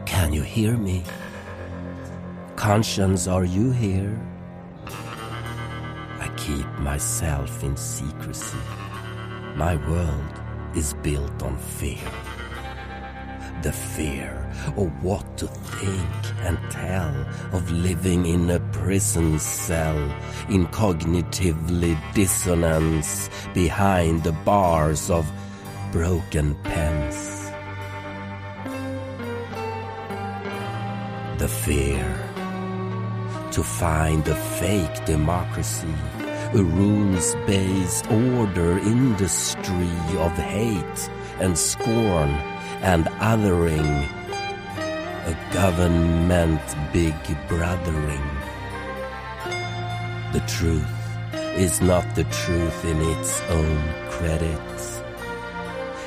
Can you hear me? Conscience, are you here? I keep myself in secrecy. My world is built on fear the fear of what to think and tell of living in a prison cell in cognitively dissonance behind the bars of broken pens. The fear to find a fake democracy, a rules based order industry of hate and scorn and othering, a government big brothering. The truth is not the truth in its own credit.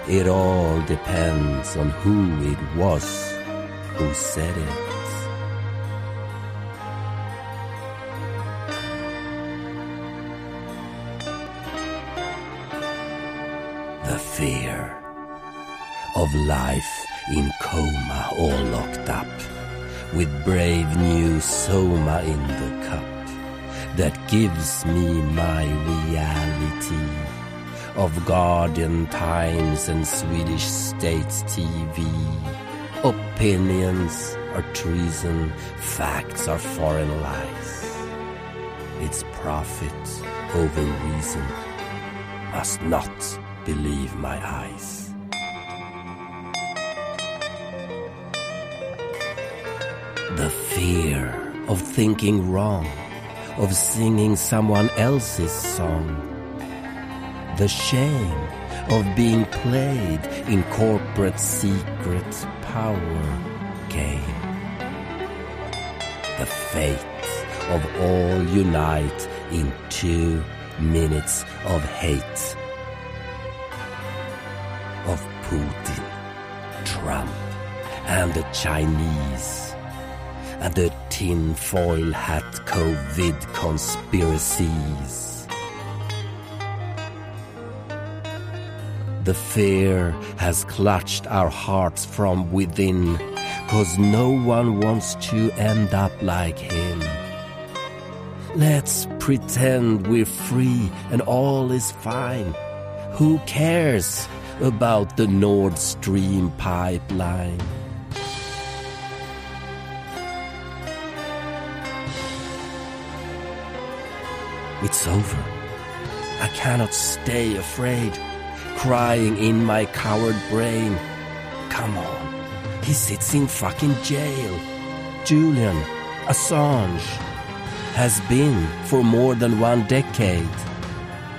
It all depends on who it was who said it. The fear of life in coma all locked up, with brave new soma in the cup that gives me my reality of Guardian Times and Swedish States TV. Opinions are treason, facts are foreign lies. It's profit over reason. Must not believe my eyes. The fear of thinking wrong, of singing someone else's song. The shame of being played in corporate secret power game. The fate of all unite in two minutes of hate. Of Putin, Trump, and the Chinese and the tinfoil hat COVID conspiracies. The fear has clutched our hearts from within, cause no one wants to end up like him. Let's pretend we're free and all is fine. Who cares about the Nord Stream pipeline? It's over. I cannot stay afraid, crying in my coward brain. Come on, he sits in fucking jail. Julian Assange has been for more than one decade.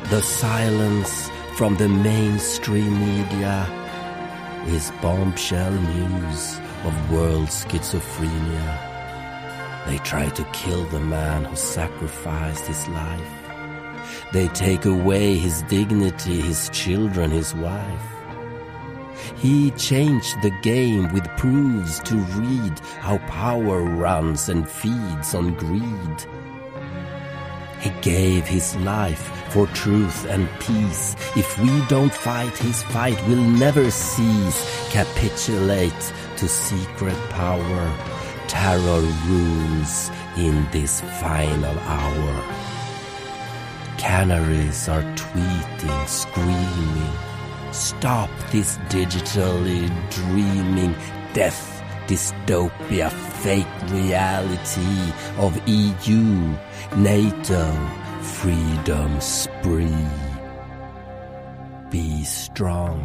The silence from the mainstream media is bombshell news of world schizophrenia. They try to kill the man who sacrificed his life. They take away his dignity, his children, his wife. He changed the game with proofs to read how power runs and feeds on greed. He gave his life for truth and peace. If we don't fight his fight, we'll never cease. Capitulate to secret power. Terror rules in this final hour. Canaries are tweeting, screaming. Stop this digitally dreaming death dystopia fake reality of EU, NATO, freedom spree. Be strong,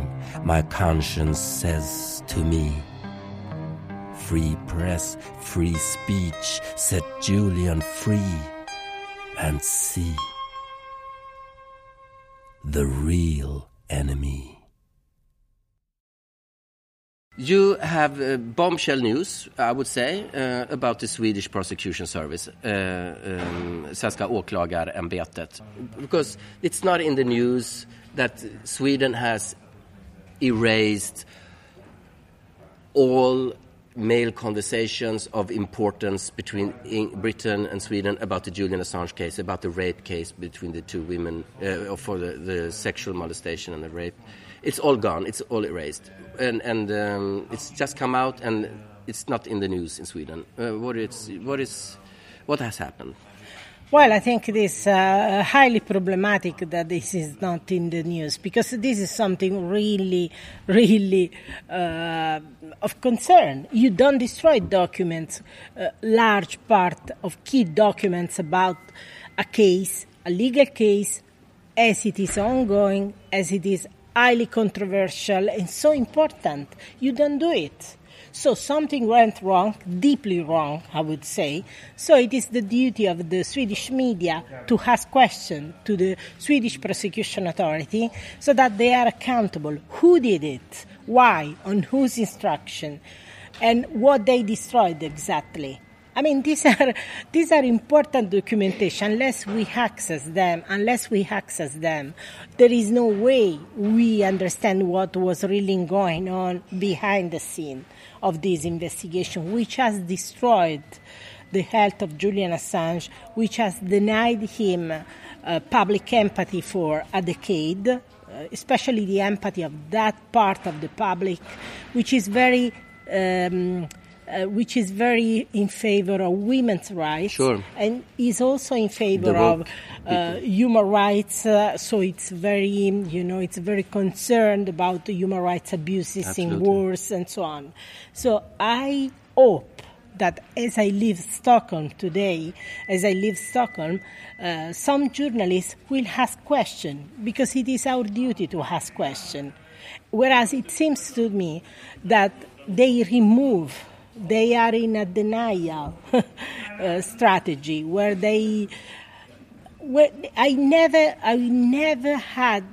my conscience says to me. Free press, free speech, set Julian free and see the real enemy. You have uh, bombshell news, I would say, uh, about the Swedish prosecution service, uh, um, Svenska åklagarämbetet. Because it's not in the news that Sweden has erased all mail conversations of importance between Britain and Sweden about the Julian Assange case, about the rape case between the two women, uh, for the, the sexual molestation and the rape. It's all gone. It's all erased, and and um, it's just come out, and it's not in the news in Sweden. Uh, what is what is what has happened? Well, I think it is uh, highly problematic that this is not in the news because this is something really, really uh, of concern. You don't destroy documents, uh, large part of key documents about a case, a legal case, as it is ongoing, as it is highly controversial and so important. You don't do it. So something went wrong, deeply wrong, I would say. So it is the duty of the Swedish media to ask questions to the Swedish prosecution authority so that they are accountable. Who did it? Why? On whose instruction? And what they destroyed exactly. I mean, these are these are important documentation. Unless we access them, unless we access them, there is no way we understand what was really going on behind the scene of this investigation, which has destroyed the health of Julian Assange, which has denied him uh, public empathy for a decade, uh, especially the empathy of that part of the public, which is very um, uh, which is very in favor of women's rights Sure. and is also in favor of uh, human rights. Uh, so it's very, you know, it's very concerned about the human rights abuses in wars and so on. So I hope that as I leave Stockholm today, as I leave Stockholm, uh, some journalists will ask questions because it is our duty to ask questions. Whereas it seems to me that they remove, they are in a denial uh, strategy where they, where I never, I never had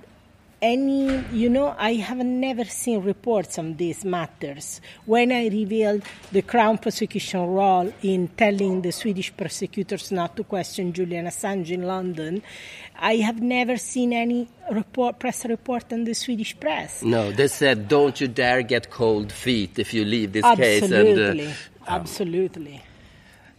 any, you know, I have never seen reports on these matters. When I revealed the Crown prosecution role in telling the Swedish prosecutors not to question Julian Assange in London, I have never seen any report, press report on the Swedish press. No, they said, "Don't you dare get cold feet if you leave this case." Absolutely, And, uh, absolutely.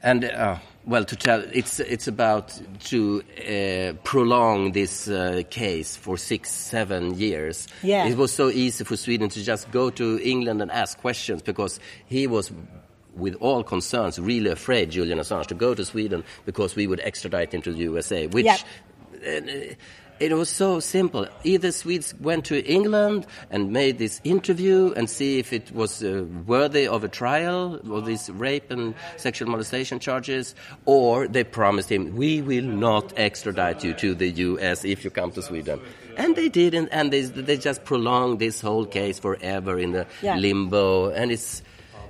and uh, well, to tell it's it's about to uh, prolong this uh, case for six, seven years. Yeah. it was so easy for Sweden to just go to England and ask questions because he was, with all concerns, really afraid Julian Assange to go to Sweden because we would extradite him to the USA, which. Yeah. uh, it was so simple. Either Swedes went to England and made this interview and see if it was uh, worthy of a trial of these rape and sexual molestation charges, or they promised him, "We will not extradite you to the U.S. if you come to Sweden." And they didn't, and they, they just prolonged this whole case forever in the Yeah. limbo. And it's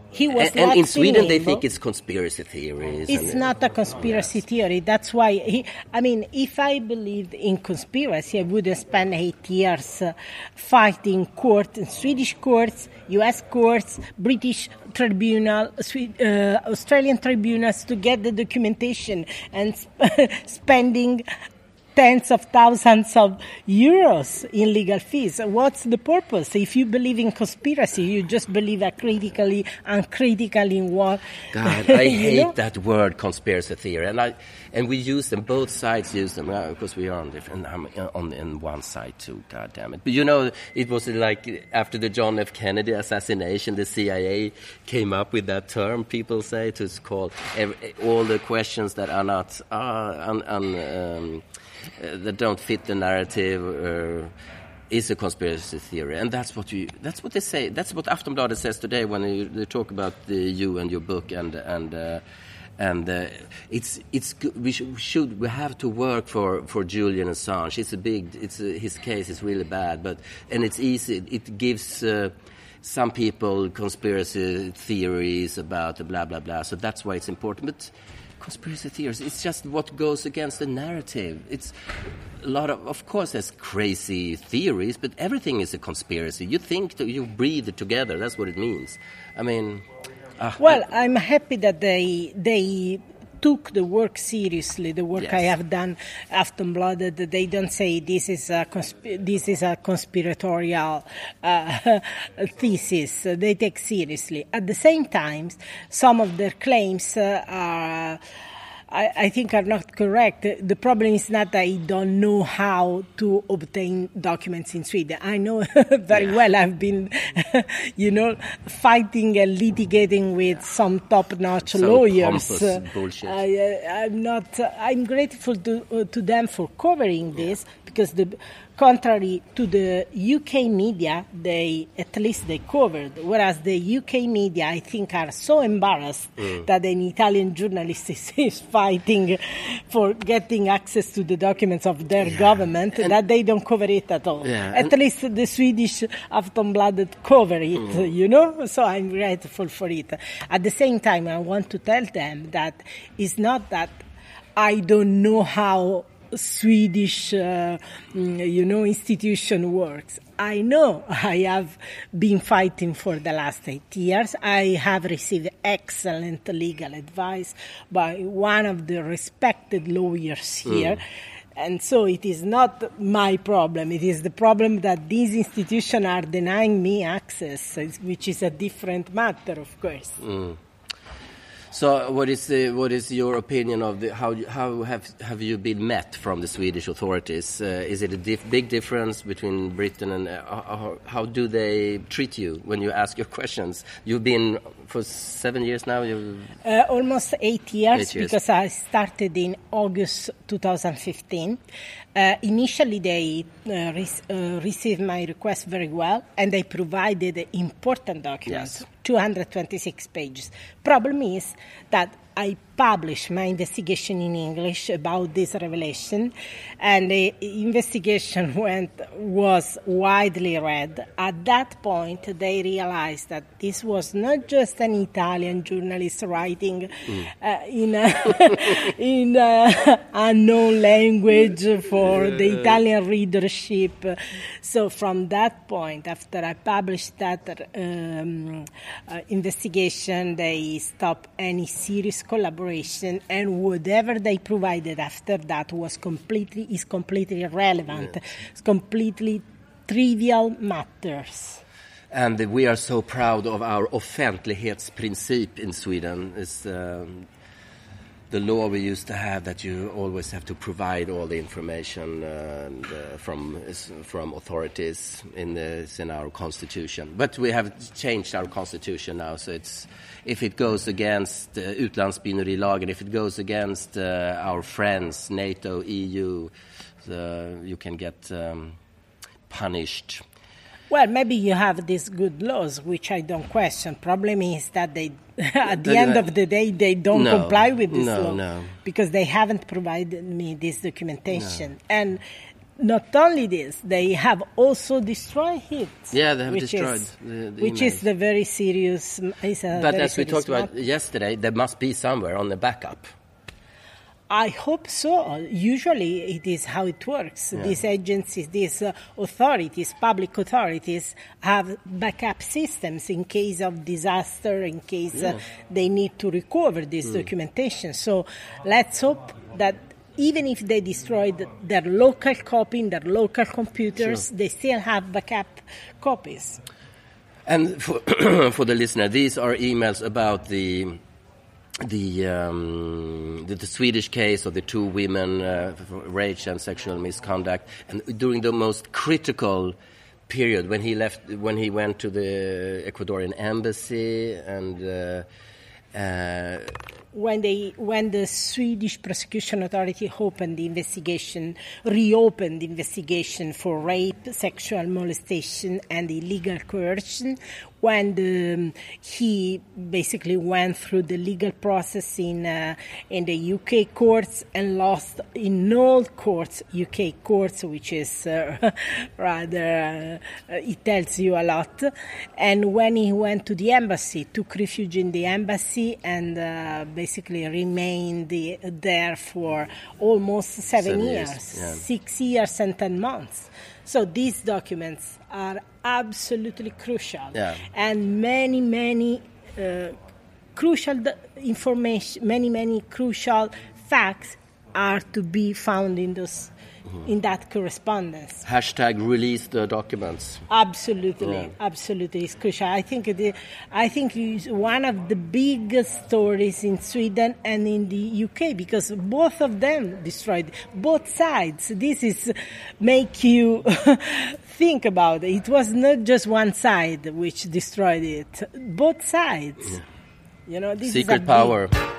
He was and, and in Sweden they think it's conspiracy theories. It's and, not a conspiracy theory. That's why he. I mean, if I believed in conspiracy, I wouldn't spend eight years uh, fighting court, Swedish courts, U.S. courts, British tribunal, uh, Australian tribunals to get the documentation and sp- spending tens of thousands of euros in legal fees. What's the purpose? If you believe in conspiracy, you just believe acritically, uncritically in what. God, I hate know? that word conspiracy theory, and I and we use them. Both sides use them uh, because we are on different. I'm on in one side too. God damn it! But you know, it was like after the John F. Kennedy assassination, the CIA came up with that term. People say to call all the questions that are not uh, un, un, um, uh, that don't fit the narrative. Uh, is a conspiracy theory, and that's what you. That's what they say. That's what Aftonbladet says today when they, they talk about the, you and your book, and and uh, and uh, it's it's we should, we have to work for for Julian Assange. It's a big. It's a, his case is really bad, but and it's easy. It gives. Uh, some people conspiracy theories about the blah blah blah. So that's why it's important. But conspiracy theories, it's just what goes against the narrative. It's a lot of, of course, there's crazy theories, but everything is a conspiracy. You think that you breathe together. That's what it means. I mean, uh, Well, I'm happy that they they took the work seriously. The work I have done, Aftonbladet, they don't say this is a consp- this is a conspiratorial uh, thesis. They take seriously. At the same time, some of their claims uh, are. I, I think are not correct. The problem is not that I don't know how to obtain documents in Sweden. I know very well. I've been, you know, fighting and litigating with some top-notch Some lawyers. bullshit. I, uh, I'm not. Uh, I'm grateful to uh, to them for covering this because the contrary to the UK media, they at least they covered. Whereas the UK media, I think, are so embarrassed Mm. that an Italian journalist is, is fighting for getting access to the documents of their government that they don't cover it at all. Yeah, At and- least the Swedish Aftonbladet cover it, Mm. you know. So I'm grateful for it. At the same time, I want to tell them that it's not that I don't know how Swedish, uh, mm, you know, institution works. I know I have been fighting for the last eight years. I have received excellent legal advice by one of the respected lawyers here. And so it is not my problem. It is the problem that these institutions are denying me access, which is a different matter, of course. So, what is the, what is your opinion of the how how have have you been met from the Swedish authorities? Uh, is it a dif- big difference between Britain and uh, how, how do they treat you when you ask your questions? You've been for seven years now. You Uh, almost eight years, Eight years. because I started in August 2015. Uh, initially, they uh, uh, received my request very well, and they provided important documents, Yes. 226 pages. Problem is that I published my investigation in English about this revelation, and the investigation went was widely read. At that point, they realized that this was not just an Italian journalist writing uh, in a, in a unknown language for the Italian readership. So from that point, after I published that um, uh, investigation, they stopped any serious collaboration, and whatever they provided after that was completely is completely irrelevant. It's completely trivial matters. and we are so proud of our offentlighetsprincip in Sweden. Is um, the law we used to have that you always have to provide all the information uh, and, uh, from from authorities in the in our constitution. But we have changed our constitution now, so it's if it goes against uh, utlandsspionerilagen, if it goes against uh, our friends, NATO, EU, the, you can get um, punished. Well, maybe you have these good laws, which I don't question. Problem is that they, at the end of the day, they don't No. comply with this No, law no. because they haven't provided me this documentation. And not only this, they have also destroyed it. Yeah, they have destroyed is, the- the which is the very serious. Is a But as we talked about matter. yesterday, there must be somewhere on the backup. I hope so. Usually, it is how it works. These agencies, these uh, authorities, public authorities, have backup systems in case of disaster, in case uh, they need to recover this documentation. So, let's hope that even if they destroyed their local copy in their local computers, they still have backup copies. And for, for the listener, these are emails about the the, um, the the Swedish case of the two women uh, rape and sexual misconduct, and during the most critical period when he left, when he went to the Ecuadorian embassy, and uh, uh, when they when the Swedish prosecution authority opened the investigation, reopened the investigation for rape, sexual molestation, and illegal coercion, when the, he basically went through the legal process in uh, in the UK courts and lost in all courts, UK courts, which is uh, rather uh, it tells you a lot. And when he went to the embassy, took refuge in the embassy, and uh, basically remained the, there for almost seven, Seven years, years, yeah. six years and ten months. So these documents are absolutely crucial, Yeah. and many, many uh, crucial information, many, many crucial facts are to be found in those, Mm-hmm. in that correspondence. hashtag release the documents. Absolutely, Yeah. absolutely, it's crucial. I think it, I think it's one of the biggest stories in Sweden and in the UK because both of them destroyed both sides. This is make you think about it. It was not just one side which destroyed it; both sides. You know, this Secret big- power. Think,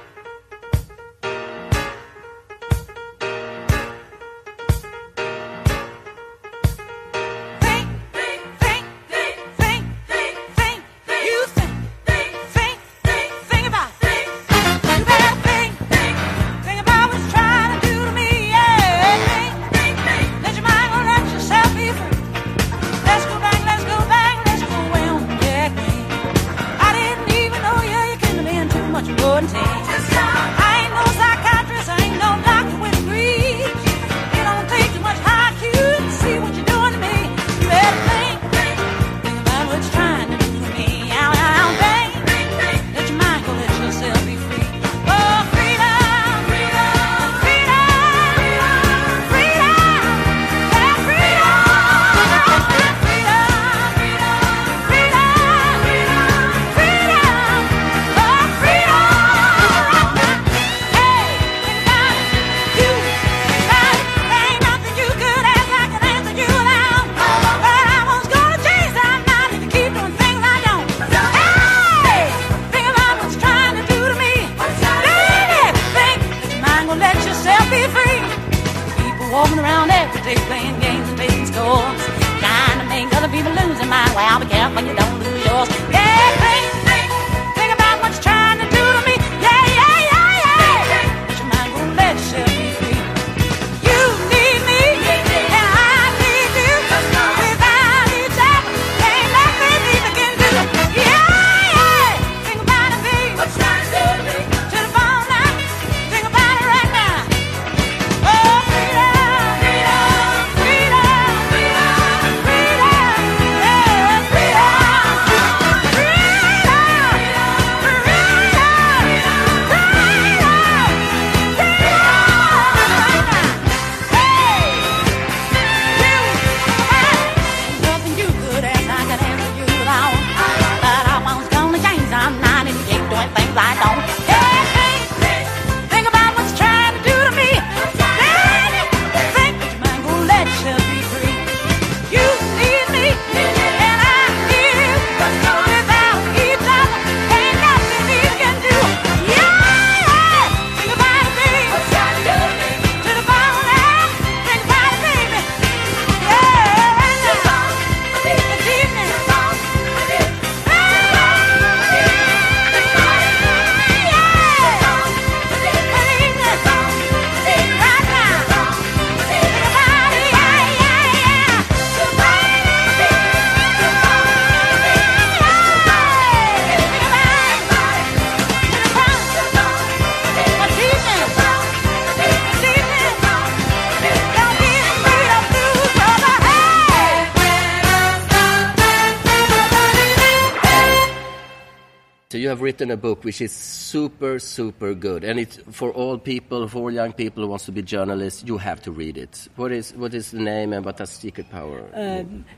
written a book which is super, super good, and it's for all people, for all young people who wants to be journalists. You have to read it. What is what is the name and what does Secret Power?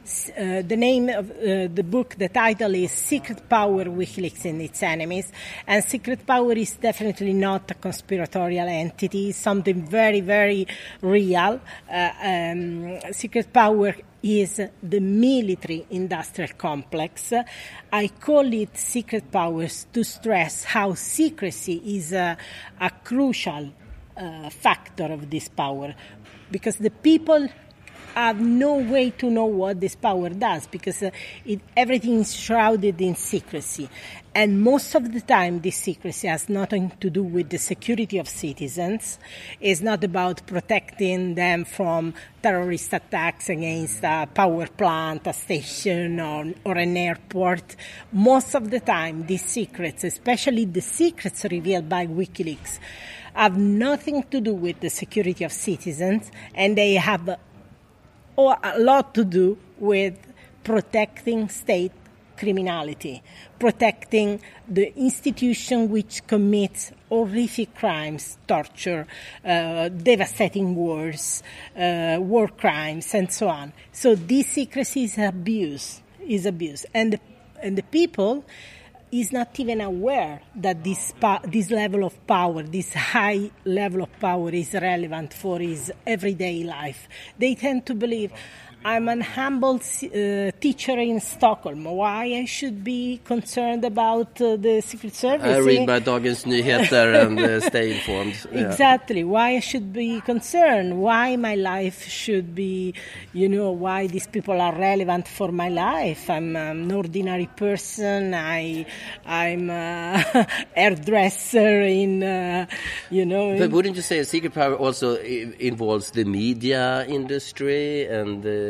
S- uh, the name of uh, the book, the title is Secret Power WikiLeaks and its Enemies. And Secret Power is definitely not a conspiratorial entity, it's something very, very real. Uh, um, Secret Power is the military industrial complex. I call it secret powers to stress how secrecy is a, a crucial uh, factor of this power because the people have no way to know what this power does because uh, it, everything is shrouded in secrecy. And most of the time, this secrecy has nothing to do with the security of citizens. It's not about protecting them from terrorist attacks against a power plant, a station, or, or an airport. Most of the time, these secrets, especially the secrets revealed by WikiLeaks, have nothing to do with the security of citizens, and they have or a lot to do with protecting state criminality, protecting the institution which commits horrific crimes, torture, uh, devastating wars, uh, war crimes, and so on. So this secrecy is abuse, is abuse, and the, and the people is not even aware that this pa- this level of power, this high level of power, is relevant for his everyday life. They tend to believe. I'm an humble uh, teacher in Stockholm. Why I should be concerned about uh, the Secret Service? I read my by Dagens Nyheter and uh, stay informed. Yeah. Exactly. Why I should be concerned? Why my life should be, you know, why these people are relevant for my life? I'm an ordinary person. I, I'm a hairdresser in, uh, you know. But wouldn't you say a secret power also involves the media industry and uh,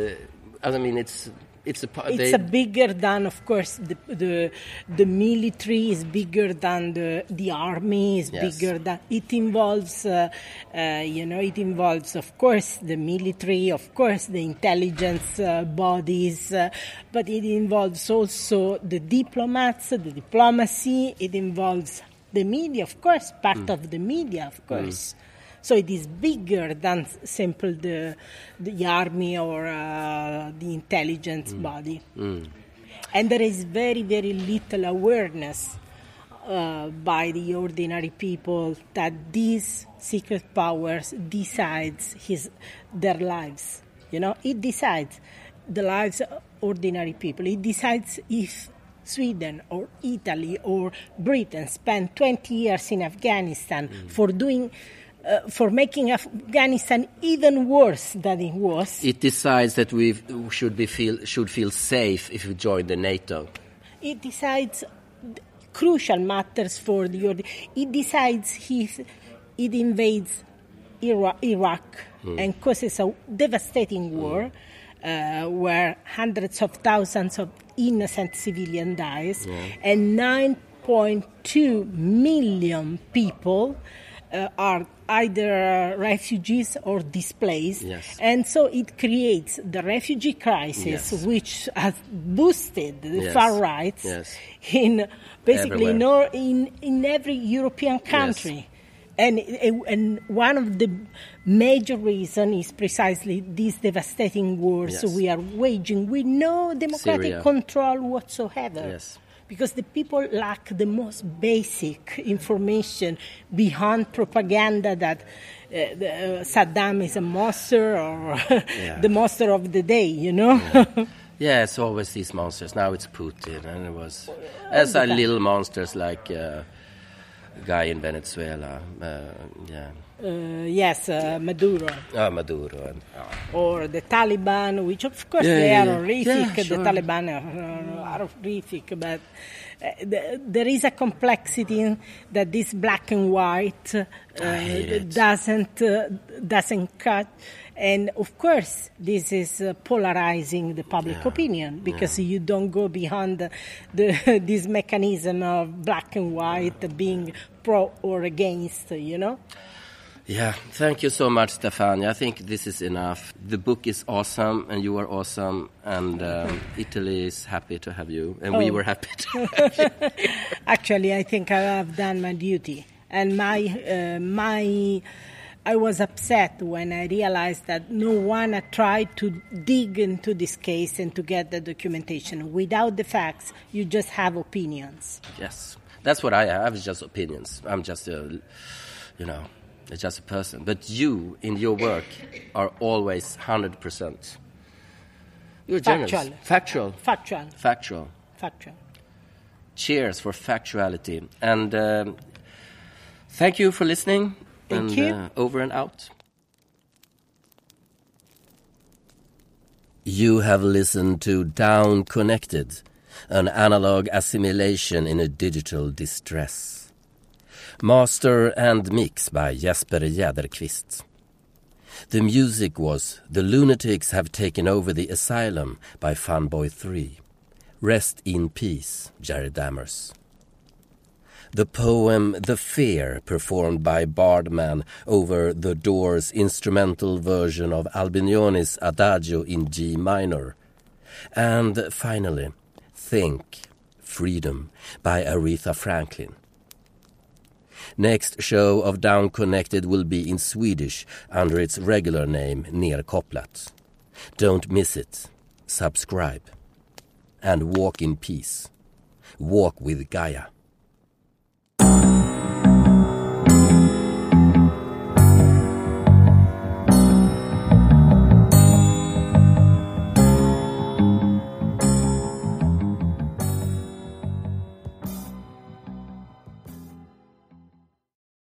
I mean it's it's a it's a bigger than, of course, the the, the military is bigger than the the army is Yes. bigger than it involves, uh, uh, you know, it involves, of course, the military, of course, the intelligence uh, bodies, uh, but it involves also the diplomats, the diplomacy. It involves the media, of course, part of the media, of course. So it is bigger than simple the the army or uh, the intelligence body, and there is very very little awareness uh, by the ordinary people that these secret powers decides his their lives. You know, it decides the lives of ordinary people. It decides if Sweden or Italy or Britain spend 20 years in Afghanistan for doing. Uh, for making Afghanistan even worse than it was, it decides that we should be feel should feel safe if we join the NATO. it decides crucial matters for the it decides if it invades Ira- Iraq and causes a devastating war uh, where hundreds of thousands of innocent civilians dies and 9.2 million people uh, are either refugees or displaced Yes. and so it creates the refugee crisis Yes. which has boosted the Yes. far right in basically in, all, in in every European country. And, and one of the major reason is precisely these devastating wars we are waging with no democratic Syria. control whatsoever. Because the people lack the most basic information beyond propaganda that uh, the, uh, Saddam is a monster or the monster of the day, you know? Yeah, it's always these monsters. Now it's Putin, and it was as are little monsters like uh, guy in Venezuela. Uh, yeah, Uh, yes, uh, Maduro. ah, Maduro. And, ah. or the Taliban, which of course Yeah, they yeah, are yeah. horrific. Yeah, The. Taliban are, are horrific, but uh, the, there is a complexity in that this black and white uh, doesn't uh, doesn't cut. And of course, this is uh, polarizing the public opinion because you don't go beyond the, the, this mechanism of black and white being pro or against, you know. Yeah, thank you so much, Stefania. I think this is enough. The book is awesome, and you are awesome, and um, Italy is happy to have you, and we Oh. were happy to have you. Actually, I think I have done my duty, and my uh, my. I was upset when I realized that no one had tried to dig into this case and to get the documentation. Without the facts, you just have opinions. Yes, that's what I have. Just opinions. I'm just a, you know, just a person. But you, in your work, are always hundred percent. You're generous, Factual. factual, Factual, factual. factual. Cheers for factuality, and um, thank you for listening. Thank and, you. Uh, over and out. You have listened to Down Connected, an analog assimilation in a digital distress. Master and mix by Jesper Jäderkvist. The music was The Lunatics Have Taken Over the Asylum by Funboy 3. Rest in Peace, Jerry Dammers. The poem The Fear, performed by Bardman over The Doors' instrumental version of Albinoni's Adagio in G minor. And finally, Think, Freedom by Aretha Franklin. Next show of Down Connected will be in Swedish under its regular name Nedkopplat. Don't miss it. Subscribe. And walk in peace. Walk with Gaia.